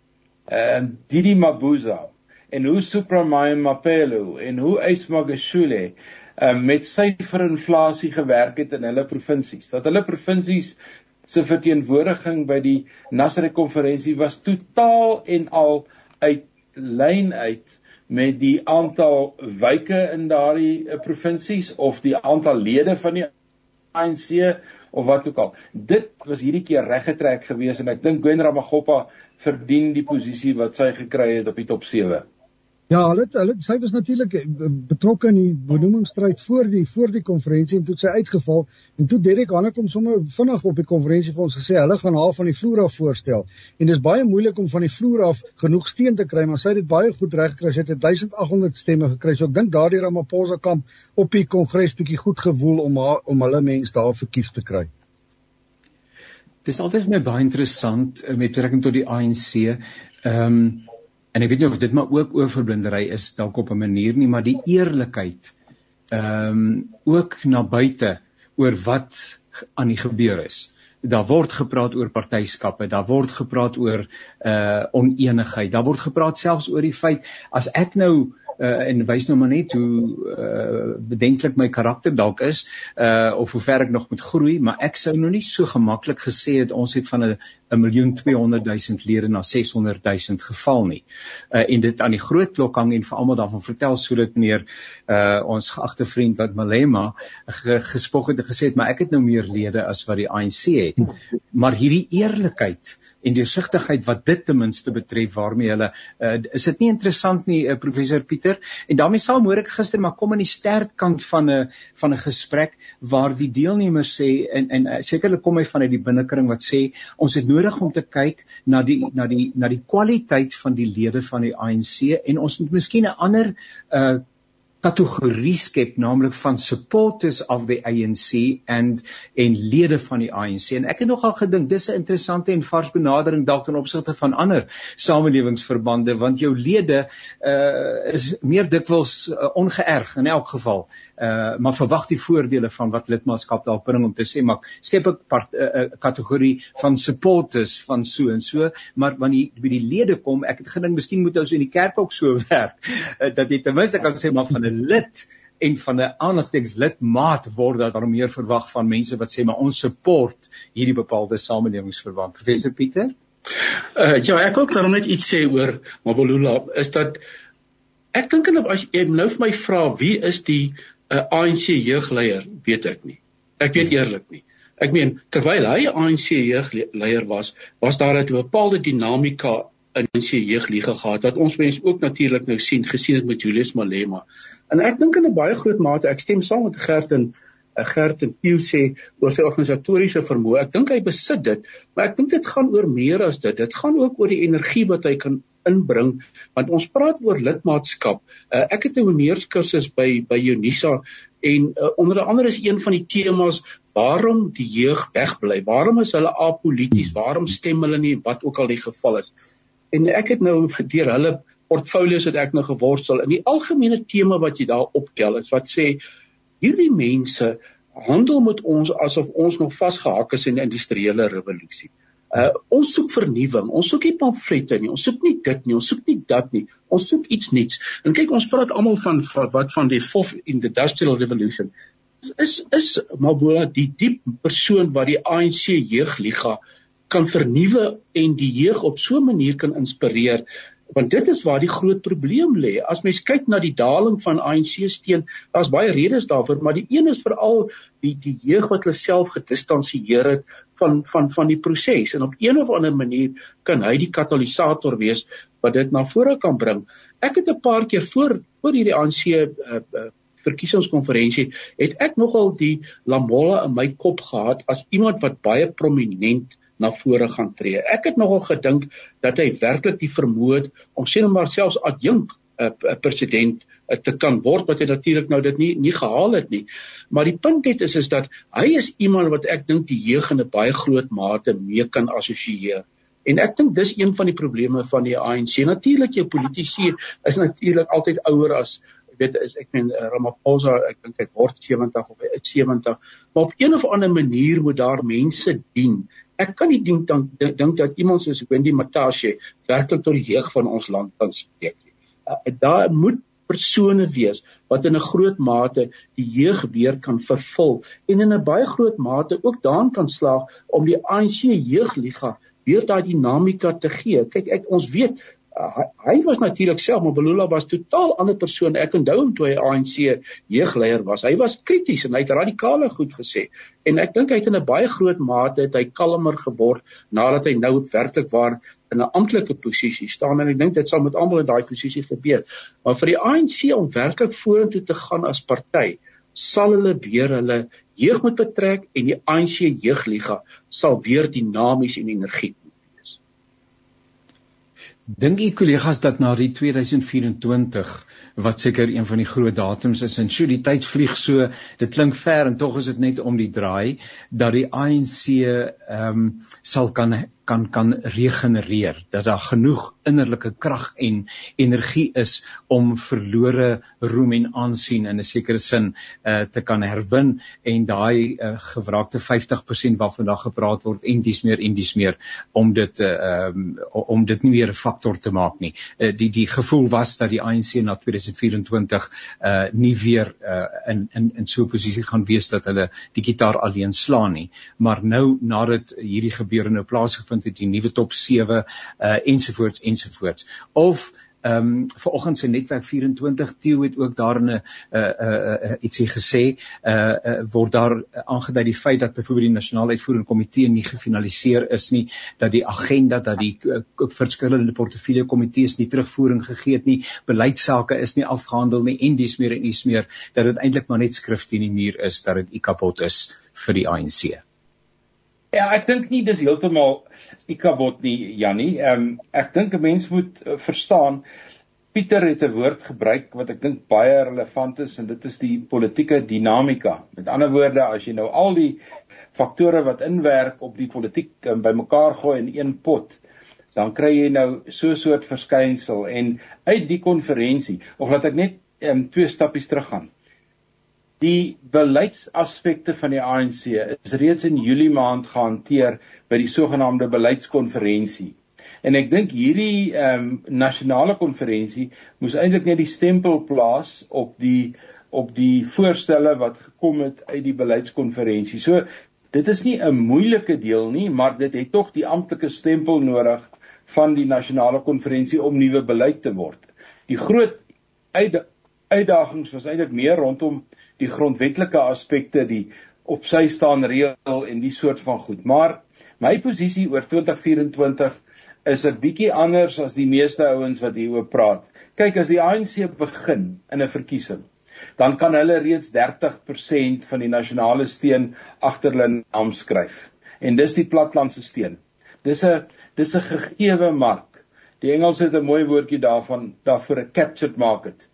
ehm uh, Didi Mabuza en hoe Supramaya Mapelo en hoe Ismagashule um, met syferinflasie gewerk het in hulle provinsies. Dat hulle provinsies se verteenwoordiging by die Nasrek konferensie was totaal en al uit lyn uit met die aantal wyke in daardie uh, provinsies of die aantal lede van die ANC of wat ook al. Dit was hierdie keer reggetrek geweest en ek dink Gwen Ramagoppa verdien die posisie wat sy gekry het op die top 7. Ja, hulle hulle sy was natuurlik eh, betrokke in die benoemingsstryd voor die voor die konferensie en toe sy uitgeval en toe Derek Hanne kom sommer vinnig op die konferensie vir ons gesê hulle gaan haar van die vloer af voorstel. En dis baie moeilik om van die vloer af genoeg steun te kry, maar sy het dit baie goed reg gekry. Sy het 1800 stemme gekry. So ek dink daardie Ramaphosa kamp op die kongres bietjie goed gewoel om haar om hulle mense daar verkies te kry. Dis altyd my baie interessant eh, met betrekking tot die ANC. Ehm um, en ek weet nie of dit maar ook oorverblindery is dalk op 'n manier nie, maar die eerlikheid ehm um, ook na buite oor wat aan die gebeur is. Daar word gepraat oor partyskappe, daar word gepraat oor uh oneenigheid, daar word gepraat selfs oor die feit as ek nou uh, en wys nou maar net hoe uh, bedenklik my karakter dalk is uh, of hoe ver ek nog moet groei, maar ek sou nou nie so gemaklik gesê het ons het van 'n miljoen 200 000 lede na 600 000 geval nie. Uh, en dit aan die groot klok hang en vir almal daarvan vertel sodat meneer uh, ons geagte vriend wat Malema ge, gespog het en gesê het maar ek het nou meer lede as wat die ANC het. Maar hierdie eerlikheid en deursigtigheid wat dit ten minste betref waarmee hulle uh, is dit nie interessant nie uh, professor Pieter? En daarmee saam hoor ek gister maar kom aan die sterk kant van 'n van 'n gesprek waar die deelnemers sê en en uh, sekerlik kom hy vanuit die binnekring wat sê ons het nodig om te kyk na die na die na die kwaliteit van die lede van die ANC en ons moet miskien 'n ander uh kategorie skep naamlik van supporters of the ANC and en lede van die ANC en ek het nogal gedink dis 'n interessante en vars benadering dalk ten opsigte van ander samelewingsverbande want jou lede uh, is meer dikwels uh, ongeërg in elk geval uh, maar verwag die voordele van wat lidmaatskap dalk bring om te sê maar skep 'n uh, uh, kategorie van supporters van so en so maar wanneer by die lede kom ek het gedink miskien moet ons in die kerk ook so [LAUGHS] werk uh, dat jy ten minste kan sê maar van 'n lid en van 'n aansteeks lidmaat word dat daar meer verwag van mense wat sê maar ons support hierdie bepaalde samelewingsverband. Professor Pieter? Uh ja, ek ook daarom net iets sê oor Mabulula is dat ek dink en as jy nou vir my vra wie is die uh, ANC jeugleier, weet ek nie. Ek weet eerlik nie. Ek meen terwyl hy ANC jeugleier was, was daar 'n bepaalde dinamika in sy jeugliga gehad wat ons mense ook natuurlik nou sien gesien het met Julius Malema. En ek dink in 'n baie groot mate ek stem saam met Gert en eh, Gert en Tieu sê oor sy organisatoriese vermoë. Ek dink hy besit dit, maar ek dink dit gaan oor meer as dit. Dit gaan ook oor die energie wat hy kan inbring want ons praat oor lidmaatskap. Uh, ek het 'n honeurskursus by by Unisa en uh, onder andere is een van die temas waarom die jeug wegbly. Waarom is hulle apolities? Waarom stem hulle nie wat ook al die geval is? En ek het nou deur hulle portfolios het ek nou geworstel. In die algemene tema wat jy daar optel is wat sê hierdie mense handel met ons asof ons nog vasgehak is in die industriële revolusie. Uh ons soek vernuwing. Ons soek nie pamflette nie. Ons soek nie dit nie. Ons soek nie dat nie. Ons soek iets nuuts. En kyk, ons praat almal van, van wat van die fourth industrial revolution. Is is Mabola die diep persoon wat die ANC jeugliga kan vernuwe en die jeug op so 'n manier kan inspireer want dit is waar die groot probleem lê. As mens kyk na die daling van ANC steen, daar's baie redes daarvoor, maar die een is veral die die jeug wat hulle self gedistansieer het van van van die proses en op een of ander manier kan hy die katalisator wees wat dit na vore kan bring. Ek het 'n paar keer voor voor hierdie ANC uh, uh, verkiesingskonferensie het ek nogal die Lamola in my kop gehad as iemand wat baie prominent na vore gaan tree. Ek het nogal gedink dat hy werklik die vermoë het om sien maar selfs adjunk 'n uh, uh, president uh, te kan word wat hy natuurlik nou dit nie nie gehaal het nie. Maar die punt net is is dat hy is iemand wat ek dink die jeug in 'n baie groot mate mee kan assosieer. En ek dink dis een van die probleme van die ANC. Natuurlik jou politici is natuurlik altyd ouer as weet is ek meen Ramaphosa ek dink hy word 70 of hy is 70 maar op een of ander manier moet daar mense dien ek kan nie dink dan dink dat iemand soos Wendy Matashe werklik tot die jeug van ons land kan spreek nie. Uh, daar moet persone wees wat in 'n groot mate die jeug weer kan vervul en in 'n baie groot mate ook daarin kan slaag om die ANC jeugliga weer daai dinamika te gee. Kyk, ek ons weet hy, hy was natuurlik self maar Belula was totaal ander persoon. Ek onthou hom toe hy ANC jeugleier was. Hy was krities en hy het radikale goed gesê. En ek dink hy het in 'n baie groot mate het hy kalmer geword nadat hy nou werklik waar in 'n amptelike posisie staan en ek dink dit sal met almal in daai posisie gebeur. Maar vir die ANC om werklik vorentoe te gaan as party, sal hulle weer hulle jeug moet betrek en die ANC jeugliga sal weer dinamies en energiek Dink u kollegas dat na die 2024 wat seker een van die groot datums is en sjoe die tyd vlieg so dit klink ver en tog is dit net om die draai dat die ANC ehm um, sal kan kan kan regenereer dat daar genoeg innerlike krag en energie is om verlore roem en aansien in 'n sekere sin uh, te kan herwin en daai uh, gewraakte 50% waarvan daar gepraat word en dis meer en dis meer om dit uh, um, om dit nie weer 'n faktor te maak nie. Uh, die die gevoel was dat die ANC na 2024 uh, nie weer uh, in in in so 'n posisie gaan wees dat hulle die gitaar alleen slaan nie. Maar nou nadat hierdie gebeure nou plaasgevind vind het die nuwe top 7 uh ensovoorts ensovoorts of ehm um, vanoggend se netwerk 24 Theo het ook daar 'n uh, uh, uh, ietsie gesê. Uh, uh word daar aangedui die feit dat byvoorbeeld die nasionale uitvoerende komitee nie gefinaliseer is nie dat die agenda dat die uh, verskillende portefeulje komitees nie terugvoering gegee het nie beleidsake is nie afgehandel nie en dis meer en dis meer dat dit eintlik maar net skrif teen die muur is dat dit kapot is vir die ANC Ja, ek dink nie dis heeltemal ikabot nie, Jannie. Ehm um, ek dink 'n mens moet uh, verstaan Pieter het 'n woord gebruik wat ek dink baie relevant is en dit is die politieke dinamika. Met ander woorde, as jy nou al die faktore wat inwerk op die politiek um, bymekaar gooi in een pot, dan kry jy nou so 'n soort verskynsel en uit die konferensie of laat ek net um, twee stappies teruggaan. Die beleidsaspekte van die ANC is reeds in Julie maand gehanteer by die sogenaamde beleidskonferensie En ek dink hierdie ehm um, nasionale konferensie moes eintlik net die stempel plaas op die op die voorstelle wat gekom het uit die beleidskonferensie. So dit is nie 'n moeilike deel nie, maar dit het tog die amptelike stempel nodig van die nasionale konferensie om nuwe beleid te word. Die groot uit, uitdagings was eintlik meer rondom die grondwetlike aspekte, die op sy staan reël en die soort van goed. Maar my posisie oor 2024 is 'n bietjie anders as die meeste ouens wat hieroor praat. Kyk, as die ANC begin in 'n verkiesing, dan kan hulle reeds 30% van die nasionale steun agter hulle naam skryf. En dis die platlandse steun. Dis 'n dis 'n gegeewe mark. Die Engels het 'n mooi woordjie daarvan daarvoor 'n captured market.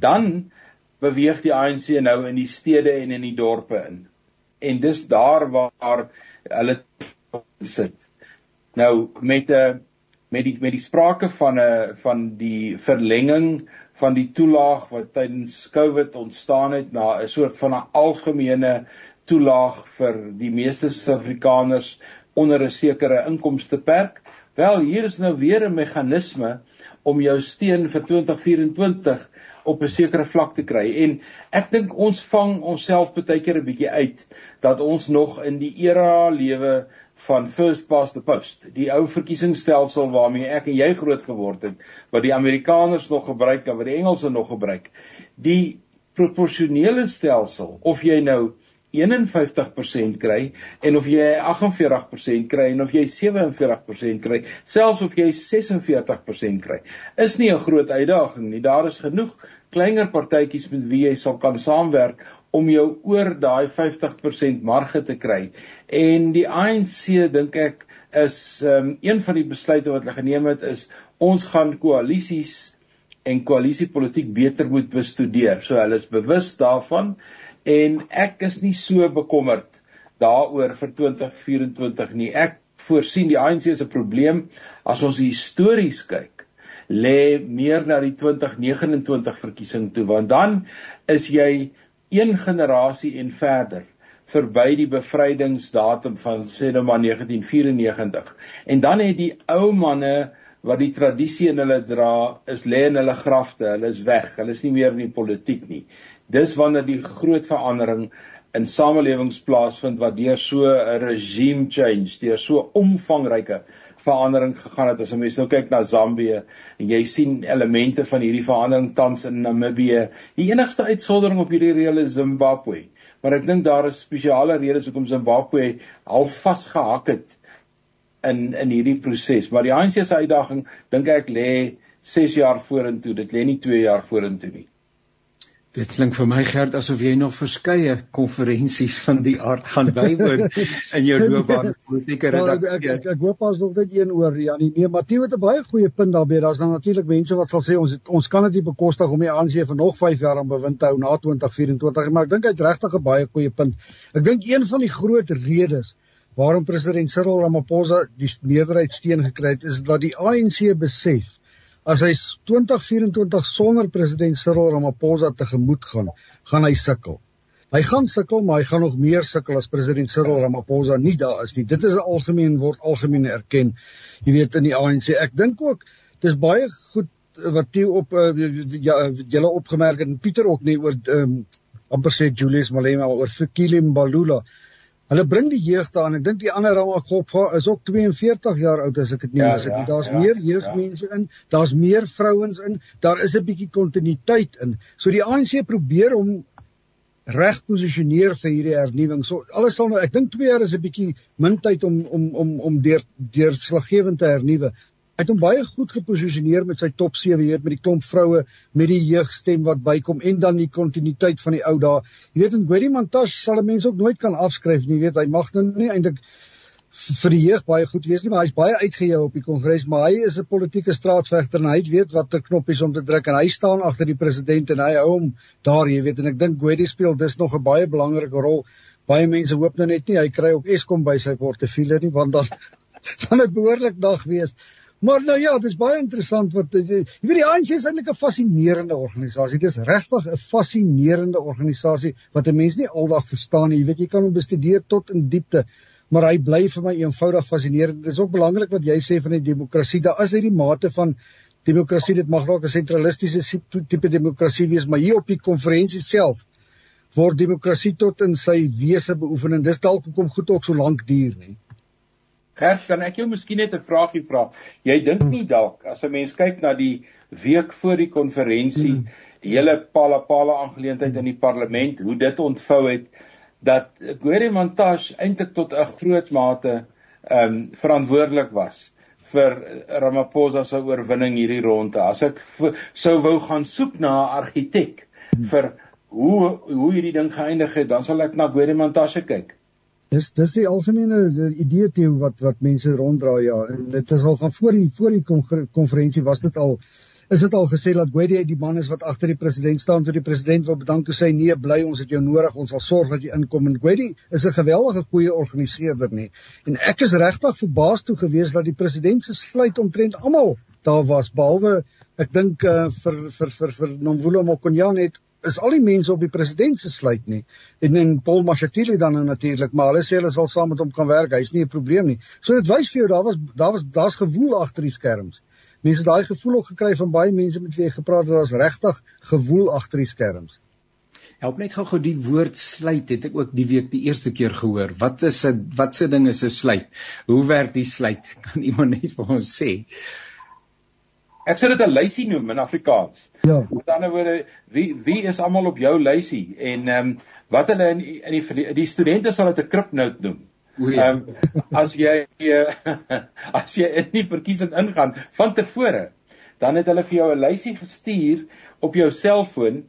Dan beweeg die ANC nou in die stede en in die dorpe in. En dis daar waar hulle sit. Nou met 'n met die met die sprake van 'n uh, van die verlenging van die toelaag wat tydens Covid ontstaan het na 'n soort van 'n algemene toelaag vir die meeste Suid-Afrikaners onder 'n sekere inkomsteperk. Wel, hier is nou weer 'n meganisme om jou steun vir 2024 op 'n sekere vlak te kry. En ek dink ons vang onsself baie keer 'n bietjie uit dat ons nog in die era lewe van first past the post, die ou verkiesingsstelsel waarmee ek en jy groot geword het, wat die Amerikaners nog gebruik en wat die Engelse nog gebruik. Die proporsionele stelsel of jy nou 51% kry en of jy 48% kry en of jy 47% kry, selfs of jy 46% kry, is nie 'n groot uitdaging nie. Daar is genoeg kleiner partytjies met wie jy sal kan saamwerk om jou oor daai 50% marge te kry. En die ANC dink ek is um, een van die besluite wat hulle geneem het is ons gaan koalisies en koalisiepolitiek beter moet bestudeer. So hulle is bewus daarvan en ek is nie so bekommerd daaroor vir 2024 nie. Ek voorsien die ANC 'n probleem. As ons histories kyk lê meer na die 2029 verkiesing toe want dan is jy een generasie en verder verby die bevrydingsdatum van sê nou maar 1994 en dan het die ou manne wat die tradisie in hulle dra is lê in hulle grafte. Hulle is weg. Hulle is nie meer in die politiek nie dis wanneer die groot verandering in samelewings plaasvind wat deur so 'n regime change deur so omvangryke verandering gegaan het as 'n mens nou kyk na Zambië en jy sien elemente van hierdie verandering tans in Namibië. Die enigste uitsondering op hierdie reël is Zimbabwe. Maar ek dink daar is spesiale redes hoekom Zimbabwe al vasgehak het in in hierdie proses. Maar die ANC se uitdaging dink ek lê 6 jaar vorentoe. Dit lê nie 2 jaar vorentoe nie. Dit klink vir my gerd asof jy nog verskeie konferensies van die aard gaan bywoon in jou loopbaan [LAUGHS] politieke redakteur. Ek, ek, ek hoop as nog net een oor Janie. Nee, Matthieu het 'n baie goeie punt daarbey. Daar's dan natuurlik mense wat sal sê ons het, ons kan dit nie bekostig om die ANC vir nog 5 jaar aan bewind te hou na 2024 maar ek dink hy het regtig 'n baie goeie punt. Ek dink een van die groot redes waarom president Cyril Ramaphosa die meerderheid steun gekry het is dat die ANC besef as hy 2024 sonder president Cyril Ramaphosa tegemoet gaan, gaan hy sukkel. Hy gaan sukkel, maar hy gaan nog meer sukkel as president Cyril Ramaphosa nie daar is nie. Dit is algemeen word algemeen erken. Jy weet in die ANC. Ek dink ook dis baie goed wat jy op uh, ja julle opgemerk het en Pieter ook nie oor um, amper sê Julius Malema oor Fikile Mbalula. Hulle bring die jeug daarin. Ek dink die ander Ramakop is ook 42 jaar oud as ek dit nie mis het nie. Ja, daar's ja, meer jeugmense ja. in, daar's meer vrouens in, daar is 'n bietjie kontinuïteit in. So die ANC probeer om reg posisioneer vir hierdie hernuwing. So alles sal nou ek dink 2 jaar is 'n bietjie min tyd om om om om deur deur slaggewend te hernuwe het hom baie goed geposisioneer met sy top 7, jy weet met die klomp vroue met die jeugstem wat bykom en dan die kontinuïteit van die ou dae. Jy weet en Gwedi Mantashe sal mense ook nooit kan afskryf nie, jy weet hy mag nou nie eintlik vir die jeug baie goed wees nie, maar hy's baie uitgehou op die kongres, maar hy is 'n politieke straatvegter en hy weet watter knoppies om te druk en hy staan agter die president en hy hou hom daar, jy weet, en ek dink Gwedi speel dis nog 'n baie belangrike rol. Baie mense hoop nou net nie hy kry ook Eskom by sy portefeulje nie, want dan [LAUGHS] dan het behoorlik dag wees. Maar nou ja, dit is baie interessant wat jy weet die ANC is eintlik 'n fascinerende organisasie. Dit is regtig 'n fascinerende organisasie wat 'n mens nie aldag verstaan nie. Jy weet jy kan hom bestudeer tot in diepte maar hy bly vir my eenvoudig fascinerend. Dit is ook belangrik wat jy sê van die demokrasie. Daar is hierdie mate van demokrasie. Dit mag dalk 'n sentralistiese tipe demokrasie wees, maar hier op die konferensie self word demokrasie tot in sy wese beoefen en dis dalk hoekom goed ook so lank duur, nê. Gert, kan ek jou miskien net 'n vraagie vra? Jy dink nie dalk as 'n mens kyk na die week voor die konferensie, hmm. die hele pala-pala aangeleentheid in die parlement, hoe dit ontvou het, dat Gweri Montash eintlik tot 'n groot mate ehm um, verantwoordelik was vir Ramaphosa se oorwinning hierdie ronde. As ek sou wou gaan soek na 'n argitek vir hoe hoe hierdie ding geëindig het, dan sal ek na Gweri Montash kyk. Dis dis die algemene idee te wat wat mense ronddra ja. En dit is al van voor die voor die konferensie was dit al is dit al gesê dat Gwedi die man is wat agter die president staan. Toe die president wil bedank en sê nee bly ons het jou nodig. Ons sal sorg dat jy inkom. En Gwedi is 'n geweldige goeie organiseerder nie en ek is regtig verbaas toe gewees dat die president se sluit omtrent almal daar was behalwe ek dink uh, vir vir vir vir Nomvulo Mokonyane het is al die mense op die president se sluit nie en en Paul Mashatile dan nou natuurlik maar hulle sê hulle sal saam met hom kan werk hy's nie 'n probleem nie so dit wys vir jou daar was daar was daar's gewoel agter die skerms mense daai gevoel ook gekry van baie mense met wie jy gepraat het, daar's regtig gewoel agter die skerms. Help net gou gou die woord sluit het ek ook die week die eerste keer gehoor. Wat is 'n wat se ding is 'n sluit? Hoe werk die sluit? [LAUGHS] Kan iemand net vir ons sê? Ek sê dit 'n lysie noem in Afrikaans. Ja. Met ander woorde, wie wie is almal op jou lysie en ehm um, wat hulle in in die die studente sal dit 'n kripnoot noem. Ehm um, as jy [LAUGHS] as jy in die verkiesing ingaan van tevore, dan het hulle vir jou 'n lysie gestuur op jou selfoon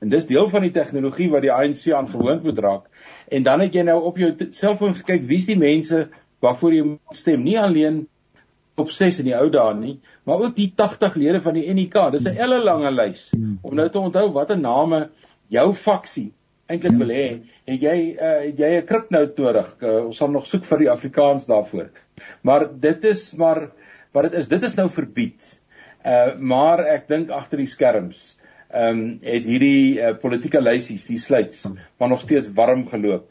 en dis deel van die tegnologie wat die ANC aangewoond moet raak. En dan het jy nou op jou selfoon gekyk wie's die mense waarvoor jy stem, nie alleen op 6 in die ou dae nie, maar ook die 80 lede van die NEK. Dis 'n elle lange lys om nou te onthou watter name jou faksie eintlik wil hê, het jy uh, het jy 'n kripnout nodig. Uh, ons sal nog soek vir die Afrikaans daarvoor. Maar dit is maar wat dit is, dit is nou verbied. Uh maar ek dink agter die skerms ehm um, het hierdie uh, politieke lysies, die sluits, maar nog steeds warm geloop.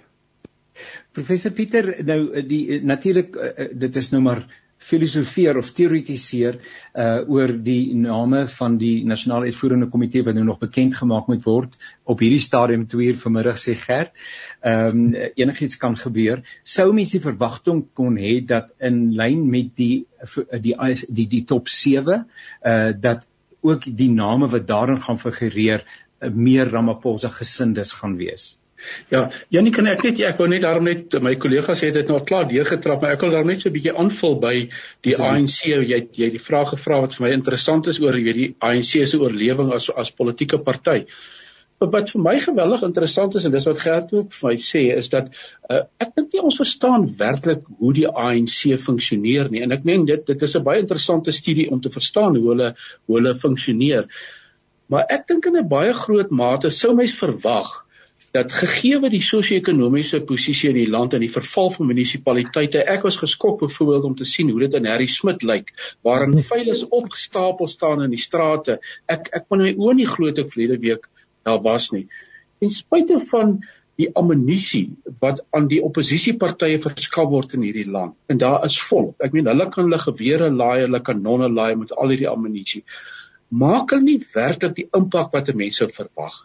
Professor Pieter, nou die natuurlik uh, dit is nou maar filosofeer of teoretiseer uh oor die name van die nasionale uitvoerende komitee wat nou nog bekend gemaak moet word op hierdie stadium 2 uur vanmiddag sê Gert. Ehm um, enigiets kan gebeur. Sou mens die verwagting kon hê dat in lyn met die die die die top 7 uh dat ook die name wat daarin gaan figureer uh, meer Ramaphosa gesindes gaan wees. Ja, Janie kan ek net ek wou net daarom net my kollegas het dit nou klaar deurgetrap, maar ek wil daar net so 'n bietjie aanvul by die Sorry. ANC. Jy jy die vraag gevra wat vir my interessant is oor weet die ANC se oorlewing as as politieke party. Wat vir my geweldig interessant is en dis wat Gert ook vir my sê is dat uh, ek dink nie ons verstaan werklik hoe die ANC funksioneer nie en ek meen dit dit is 'n baie interessante studie om te verstaan hoe hulle hoe hulle funksioneer. Maar ek dink in 'n baie groot mate sou mens verwag dat gegee wat die sosio-ekonomiese posisie in die land en die verval van munisipaliteite ek was geskok byvoorbeeld om te sien hoe dit in Harry Smit lyk waarin veiles opgestapel staan in die strate. Ek ek kon my oë nie glo toe verlede week daar was nie. En spite van die ammunisie wat aan die oppositiepartye verskaf word in hierdie land en daar is vol ek meen hulle kan hulle gewere laai hulle kanonne laai met al hierdie ammunisie maak hulle nie werklik die impak wat mense verwag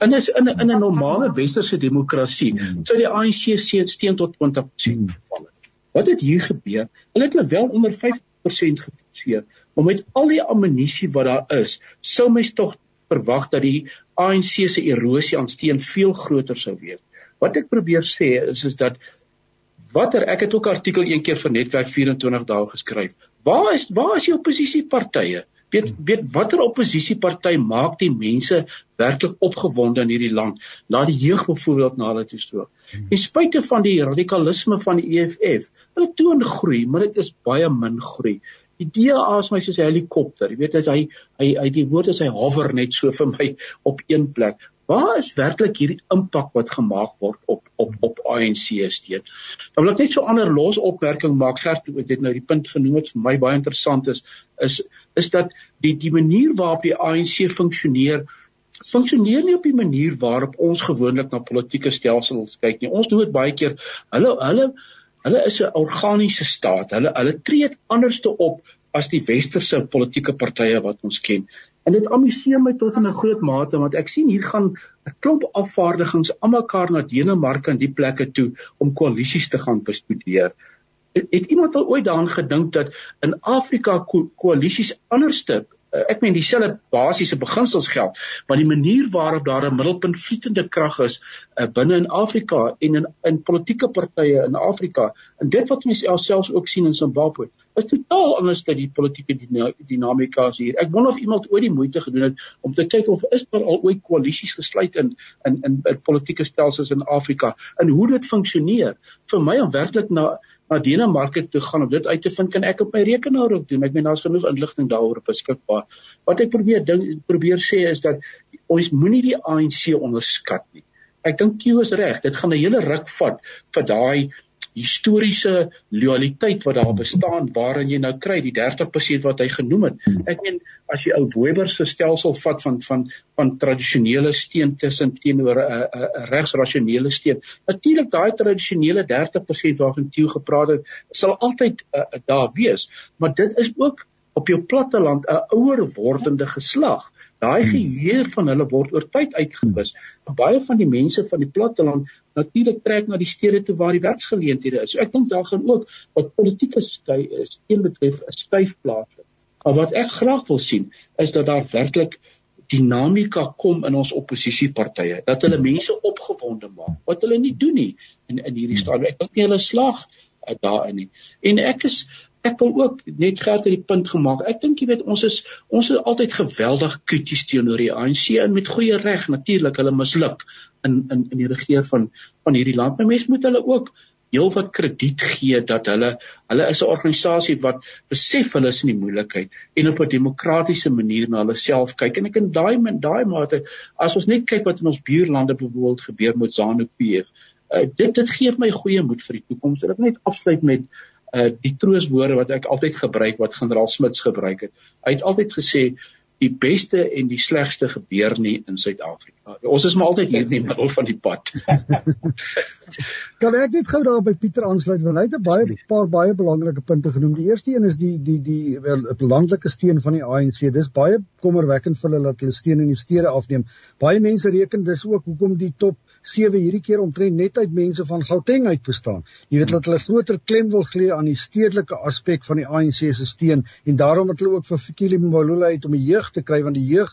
in is in 'n in 'n normale westerse demokrasie hmm. sou die ANC se steen tot 20% geval het. Wat het hier gebeur? Hulle het hulle wel onder 5% geforseer, maar met al die ammunisie wat daar is, sou mens tog verwag dat die ANC se erosie aan steen veel groter sou wees. Wat ek probeer sê is is dat watter ek het ook artikel een keer vir netwerk 24 dae geskryf. Waar is waar is die oppositiepartye? Weet weet watter oppositieparty maak die mense werklik opgewonde in hierdie land? Laat die jeug byvoorbeeld na hulle toe stroom ten spyte van die radikalisme van die EFF hulle toon groei maar dit is baie min groei. Die DA is my soos 'n helikopter. Jy weet as hy hy hy die woord is hy hover net so vir my op een plek Waar is werklik hierdie impak wat gemaak word op op op ANC steeds? Dan wil ek net so 'n ander los opmerking maak. Gert het dit nou die punt genoem wat vir my baie interessant is, is is dat die die manier waarop die ANC funksioneer funksioneer nie op die manier waarop ons gewoonlik na politieke stelsels kyk nie. Ons doen dit baie keer. Hulle hulle hulle is 'n organiese staat. Hulle hulle tree anderste op as die westerse politieke partye wat ons ken. En dit amuseer my tot in 'n groot mate want ek sien hier gaan 'n klomp afvaardigings almekaar na Denemarke en die plekke toe om koalisies te gaan bestudeer. Het, het iemand al ooit daaraan gedink dat in Afrika ko koalisies anderste uh, ek meen dieselfde basiese beginsels geld, maar die manier waarop daar 'n middelpunt vlietende krag is uh, binne in Afrika en in in politieke partye in Afrika en dit wat mense selfs ook sien in Zimbabwe is totaal anders dan die politieke dinamika hier. Ek wonder of iemand ooit die moeite gedoen het om te kyk of is daar al ooit koalisies gesluit in in in, in politieke stelsels in Afrika en hoe dit funksioneer. Vir my om werklik na na Denemarke toe gaan om dit uit te vind kan ek op my rekenaar ook doen. Ek meen daar's genoeg inligting daaroor beskikbaar. Wat ek probeer ding probeer sê is dat ons moenie die ANC onderskat nie. Ek dink Q is reg. Dit gaan 'n hele ruk vat vir daai historiese loyaliteit wat daar bestaan waarin jy nou kry die 30% wat hy genoem het. Ek meen as jy ou Weber se stelsel vat van van van tradisionele steen tussen teenoor 'n uh, 'n uh, regsrasionele steen. Natuurlik daai tradisionele 30% waarvan Theo gepraat het, sal altyd uh, daar wees, maar dit is ook op jou platteland 'n ouer wordende geslag. Daai hmm. geheue van hulle word oor tyd uitgewis. Baie van die mense van die platteland natuurlik trek na die stede toe waar die werksgeleenthede is. So ek dink daar gaan ook wat politieke skei is, een betref 'n skuif plaasvind. Maar wat ek graag wil sien is dat daar werklik dinamika kom in ons oppositiepartye, dat hulle mense opgewonde maak. Wat hulle nie doen nie in in hierdie hmm. stadium. Ek dink nie hulle slag uh, daarin nie. En ek is ek wil ook net geld uit die punt gemaak. Ek dink jy weet ons is ons is altyd geweldig krities teenoor die ANC en met goeie reg natuurlik hulle misluk in in in die regeer van van hierdie land. Maar mense moet hulle ook heelwat krediet gee dat hulle hulle is 'n organisasie wat besef hulle is in die moeilikheid en op 'n demokratiese manier na hulle self kyk. En ek in daai in daai mate as ons net kyk wat in ons buurlande byvoorbeeld gebeur met ZANU-PF, uh, dit dit gee my goeie moed vir die toekoms. Ek net afsluit met uh die trooswoorde wat ek altyd gebruik wat generaal Smits gebruik het. Hy het altyd gesê die beste en die slegste gebeur nie in Suid-Afrika. Ons is maar altyd hier in die middel van die pad. [LAUGHS] kan ek net gou daar by Pieter aansluit want hy het 'n baie paar baie belangrike punte genoem. Die eerste een is die die die wel landelike steun van die ANC. Dis baie kommerwekkend vir hulle dat hulle steun in die stede afneem. Baie mense reken dis ook hoekom die top 7 hierdie keer omtrent net uit mense van Gauteng uit bestaan. Jy weet dat hulle groter klem wil gee aan die stedelike aspek van die ANC se steun en daarom het hulle ook vir Fikile Mbalula uit om die jeug te kry want die jeug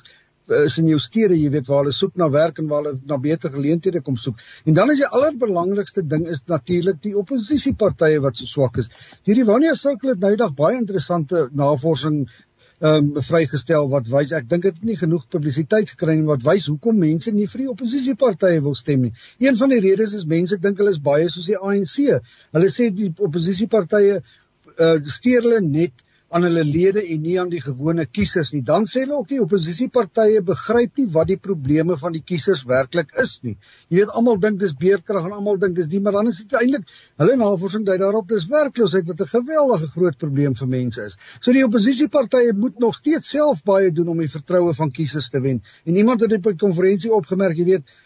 is in jou stede, jy weet waar hulle soek na werk en waar hulle na beter geleenthede kom soek. En dan is die allerbelangrikste ding is natuurlik die oppositiepartye wat so swak is. Hierdie Wania sirkel het nou dag baie interessante navorsing ehm um, vrygestel wat wys ek dink dit het nie genoeg publisiteit gekry nie wat wys hoekom mense nie vir die oppositiepartye wil stem nie. Een van die redes is mense dink hulle is baie soos die ANC. Hulle sê die oppositiepartye uh, steur hulle net aan hulle lede en nie aan die gewone kiesers nie. Dan sê hulle ook die oppositiepartye begryp nie wat die probleme van die kiesers werklik is nie. Jy weet almal dink dis beerdkrag en almal dink dis die maar dan is dit eintlik hulle navorsing dui daarop dis werkloosheid wat 'n geweldige groot probleem vir mense is. So die oppositiepartye moet nog steeds self baie doen om die vertroue van kiesers te wen. En iemand het op 'n konferensie opgemerk, jy weet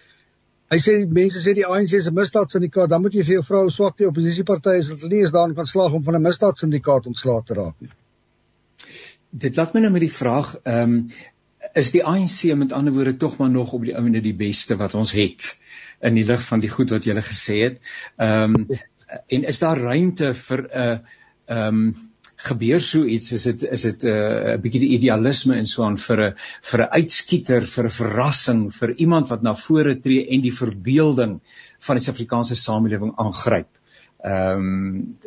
Hy sê mense sê die ANC is 'n misdaadsyndikaat, dan moet jy vir jou vrou swak die oppositiepartye is dat hulle nie eens daarin kan slaag om van 'n misdaadsyndikaat ontslae te raak nie dit laat my nou met die vraag ehm um, is die ANC met ander woorde tog maar nog op die ouene die beste wat ons het in die lig van die goed wat jy gele gesê het. Ehm um, en is daar ruimte vir 'n uh, ehm um, gebeur so iets is dit is dit 'n uh, bietjie die idealisme en so aan vir 'n vir 'n uitskieter vir 'n verrassing vir iemand wat na vore tree en die verbeelding van die Suid-Afrikaanse samelewing aangryp. Ehm um,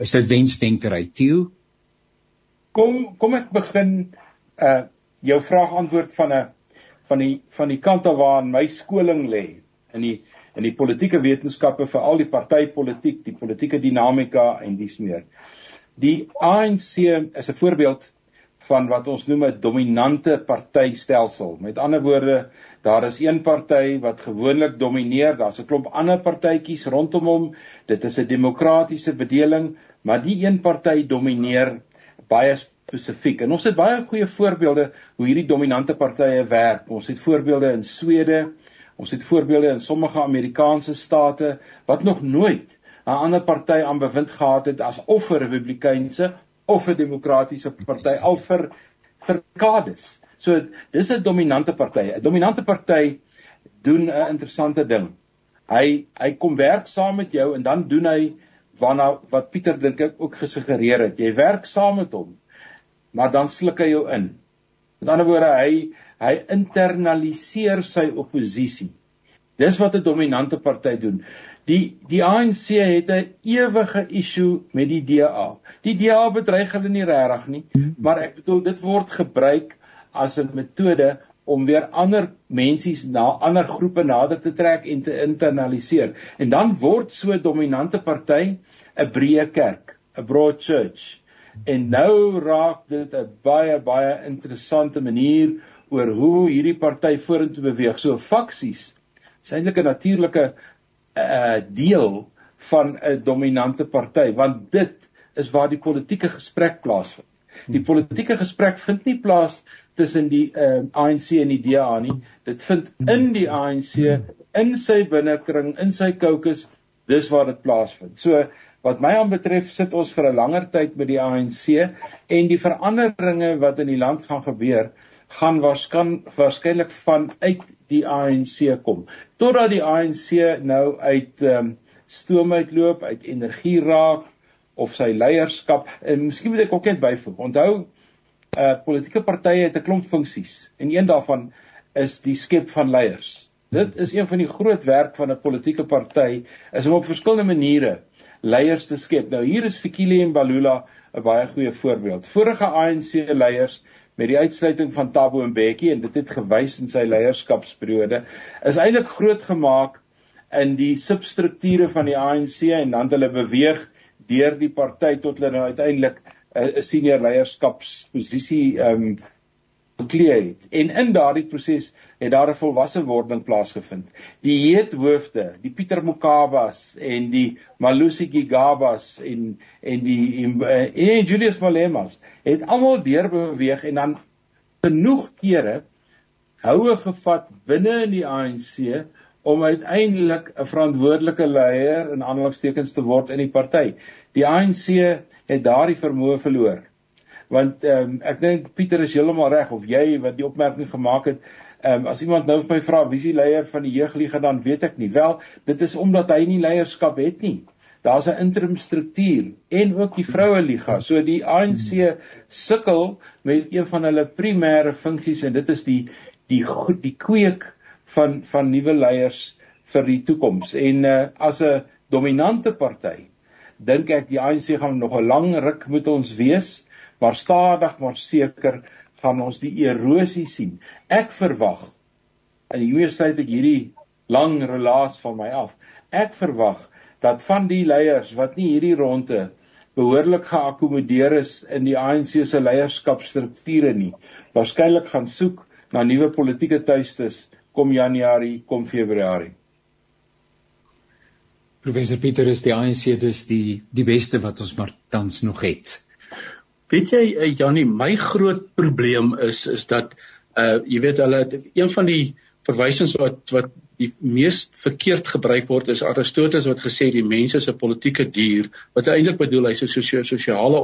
is dit wensdenkerry Tieu? Kom kom ek begin uh jou vraag antwoord van 'n van die van die kant af waar my skoling lê in die in die politieke wetenskappe vir al die partytetiek, die politieke dinamika en dis meer. Die ANC is 'n voorbeeld van wat ons noem 'n dominante partytelsel. Met ander woorde, daar is een party wat gewoonlik domineer, daar's 'n klomp ander partytjies rondom hom. Dit is 'n demokratiese bedeling, maar die een party domineer baie spesifiek. En ons het baie goeie voorbeelde hoe hierdie dominante partye werk. Ons het voorbeelde in Swede, ons het voorbeelde in sommige Amerikaanse state wat nog nooit 'n ander party aan bewind gehad het as of 'n republikeinse of 'n demokratiese party al vir vir dekades. So dis 'n dominante party. 'n Dominante party doen 'n interessante ding. Hy hy kom werk saam met jou en dan doen hy waarna wat Pieter dink ek ook gesuggereer het. Jy werk saam met hom, maar dan sluk hy jou in. Met ander woorde, hy hy internaliseer sy oppositie. Dis wat 'n dominante party doen. Die die ANC het 'n ewige issue met die DA. Die DA bedreig hulle nie regtig nie, maar ek bedoel dit word gebruik as 'n metode om weer ander mensies na ander groepe nader te trek en te internaliseer. En dan word so 'n dominante party 'n breë kerk, 'n broad church. En nou raak dit 'n baie baie interessante manier oor hoe hierdie party vorentoe beweeg. So faksies is eintlik 'n natuurlike uh deel van 'n dominante party want dit is waar die politieke gesprek plaasvind. Die politieke gesprek vind nie plaas tussen die uh, ANC en die DA nie. Dit vind in die ANC in sy binnekring, in sy caucus, dis waar dit plaasvind. So Wat my aanbetref sit ons vir 'n langer tyd met die ANC en die veranderinge wat in die land gaan gebeur gaan waarskynlik vanuit die ANC kom. Totdat die ANC nou uit um, stoom uitloop, uit energie raak of sy leierskap en miskien moet ek ook net byvoeg. Onthou, uh politieke partye het 'n klomp funksies en een daarvan is die skep van leiers. Dit is een van die groot werk van 'n politieke party is om op verskillende maniere leiers te skep. Nou hier is Fikile en Balula 'n baie goeie voorbeeld. Vorige ANC leiers met die uitsluiting van Thabo Mbeki en dit het gewys in sy leierskapsperiode is eintlik groot gemaak in die substrukture van die ANC en dan hulle beweeg deur die party tot hulle nou uiteindelik 'n senior leierskapsposisie ehm um, geklee het. En in daardie proses het daar 'n volwasse wording plaasgevind. Die heethoofde, die Pieter Mokabas en die Malusi Gigabas en en die en, en Julius Malemas het almal deurbeweeg en dan genoeg kere houe gevat binne in die ANC om uiteindelik 'n verantwoordelike leier in aanhalingstekens te word in die party. Die ANC het daardie vermoë verloor. Want ehm um, ek dink Pieter is heeltemal reg of jy wat die opmerking gemaak het Ehm um, as iemand nou vir my vra wie is die leier van die jeugliga dan weet ek nie. Wel, dit is omdat hy nie leierskap het nie. Daar's 'n interim struktuur en ook die vroue liga. So die ANC sukkel met een van hulle primêre funksies en dit is die die goed die kweek van van nuwe leiers vir die toekoms. En uh, as 'n dominante party dink ek die ANC gaan nog 'n lang ruk met ons wees, maar stadig maar seker gaan ons die erosie sien. Ek verwag en hier sluit ek hierdie lang relaas van my af. Ek verwag dat van die leiers wat nie hierdie ronde behoorlik geakkommodeer is in die ANC se leierskapstrukture nie, waarskynlik gaan soek na nuwe politieke tuistes kom Januarie, kom Februarie. Professor Pieter is die ANC dus die die beste wat ons maar tans nog het. Weet jy uh, Jannie, my groot probleem is is dat uh jy weet hulle een van die verwysings wat wat die mees verkeerd gebruik word is Aristoteles wat gesê die mens is 'n politieke dier wat eintlik bedoel hy's 'n sosiale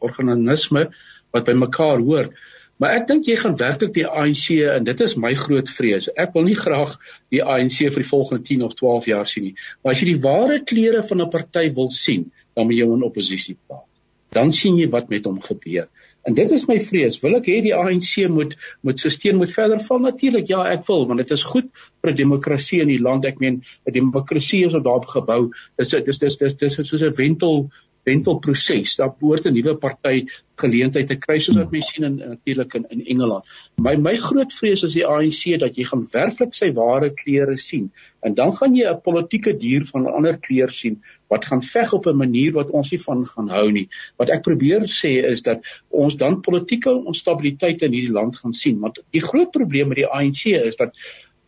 organisme wat by mekaar hoort. Maar ek dink jy gaan werklik die ANC en dit is my groot vrees. Ek wil nie graag die ANC vir die volgende 10 of 12 jaar sien nie. Maar as jy die ware kleure van 'n party wil sien, dan moet jy in oppositie plaas dan sien jy wat met hom gebeur. En dit is my vrees. Wil ek hê die ANC moet moet sy steen moet verder val? Natuurlik, ja, ek wil, want dit is goed vir demokrasie in die land. Ek meen, 'n demokrasie is op daarop gebou. Dis dis dis dis dis soos 'n wentel wentelproses. Daar behoort 'n nuwe party geleentheid te kry soos wat mense sien in natuurlik in, in Engeland. My my groot vrees is die ANC dat jy gaan werklik sy ware kleure sien en dan gaan jy 'n politieke dier van 'n ander kleur sien wat gaan veg op 'n manier wat ons nie van gaan hou nie. Wat ek probeer sê is dat ons dan politieke onstabiliteit in hierdie land gaan sien want die groot probleem met die ANC is dat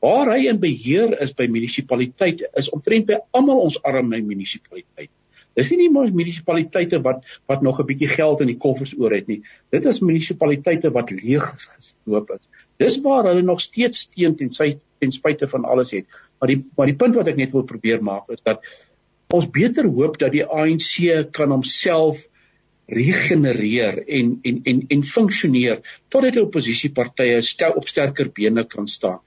waar hy in beheer is by munisipaliteite is omtrent by almal ons arme munisipaliteite. Dis nie net munisipaliteite wat wat nog 'n bietjie geld in die koffers oor het nie. Dit is munisipaliteite wat leeg gestoop is. Dis waar hulle nog steeds steen ten sy ten spyte van alles het. Maar die maar die punt wat ek net wil probeer maak is dat ons beter hoop dat die ANC kan homself regenereer en en en en funksioneer totdat die oppositiepartye stel op sterker bene kan staan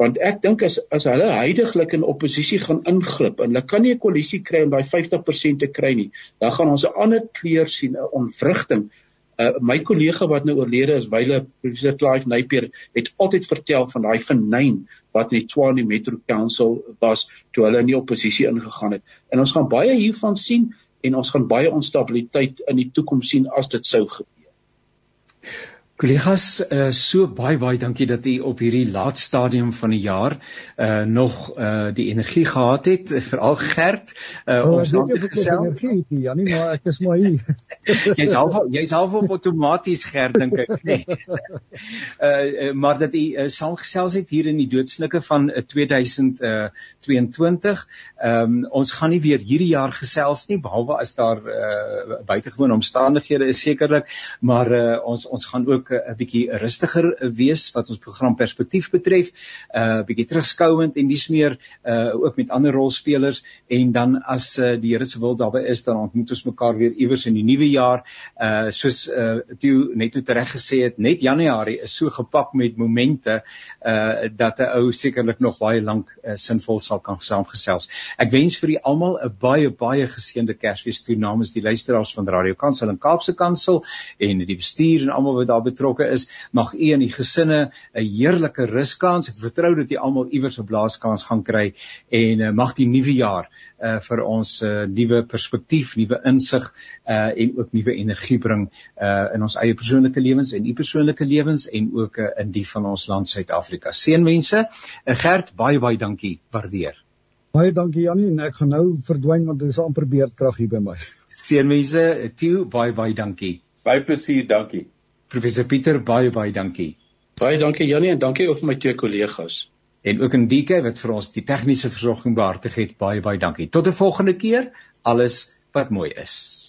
want ek dink as as hulle heidaglik in oppositie gaan inglip en hulle kan nie 'n koalisie kry om daai 50% te kry nie, dan gaan ons 'n ander kleur sien, 'n onvrugting. Uh, my kollega wat nou oorlede is, Wyle Professor Clive Napier, het altyd vertel van daai venyn wat in die Tshwane Metro Council was toe hulle in die oppositie ingegaan het. En ons gaan baie hiervan sien en ons gaan baie onstabiliteit in die toekoms sien as dit sou gebeur. Kollegas, uh, so baie baie dankie dat u op hierdie laat stadium van die jaar uh nog uh die energie gehad het, veral Gert. Uh oh, ons het gesels. Ja, nie maar ek is maar hier. [LAUGHS] jy's half jy's half op outomaties Gert dink ek, nee. Uh [LAUGHS] maar dat u uh, saamgesels het hier in die doodsnike van uh, 2022. Ehm um, ons gaan nie weer hierdie jaar gesels nie behalwe as daar uh buitengewone omstandighede is sekerlik, maar uh ons ons gaan ook ook 'n bietjie rustiger wees wat ons program perspektief betref, 'n uh, bietjie terugskouend en dis meer uh ook met ander rolspelers en dan as uh, die Here se wil daarby is dan ontmoet ons mekaar weer iewers in die nuwe jaar. Uh soos uh Theo net nou reg gesê het, net Januarie is so gepak met momente uh dat 'n ou sekerlik nog baie lank uh, sinvol sal kan saamgesels. Ek wens vir julle almal 'n baie baie geseënde Kersfees toe namens die luisteraars van Radio Kansel en Kaapse Kansel en die bestuur en almal wat daar betrokke is, mag u en die gesinne 'n heerlike ruskans. Ek vertrou dat u almal iewers 'n blaaskans gaan kry en uh, mag die nuwe jaar uh, vir ons uh, nuwe perspektief, nuwe insig uh, en ook nuwe energie bring uh, in ons eie persoonlike lewens en u persoonlike lewens en ook uh, in die van ons land Suid-Afrika. Seënwense. Uh, Gert, baie baie dankie. Waardeer. Baie dankie Jannie en ek gaan nou verdwyn want dit is amper beerdkrag hier by my. Seënwense. Tieu, baie baie dankie. Baie plesier, dankie. Professor Pieter, baie baie dankie. Baie dankie Jannie en dankie ook vir my twee kollegas. En ook aan Dieke wat vir ons die tegniese versorging behartig het. Baie baie dankie. Tot 'n volgende keer. Alles wat mooi is.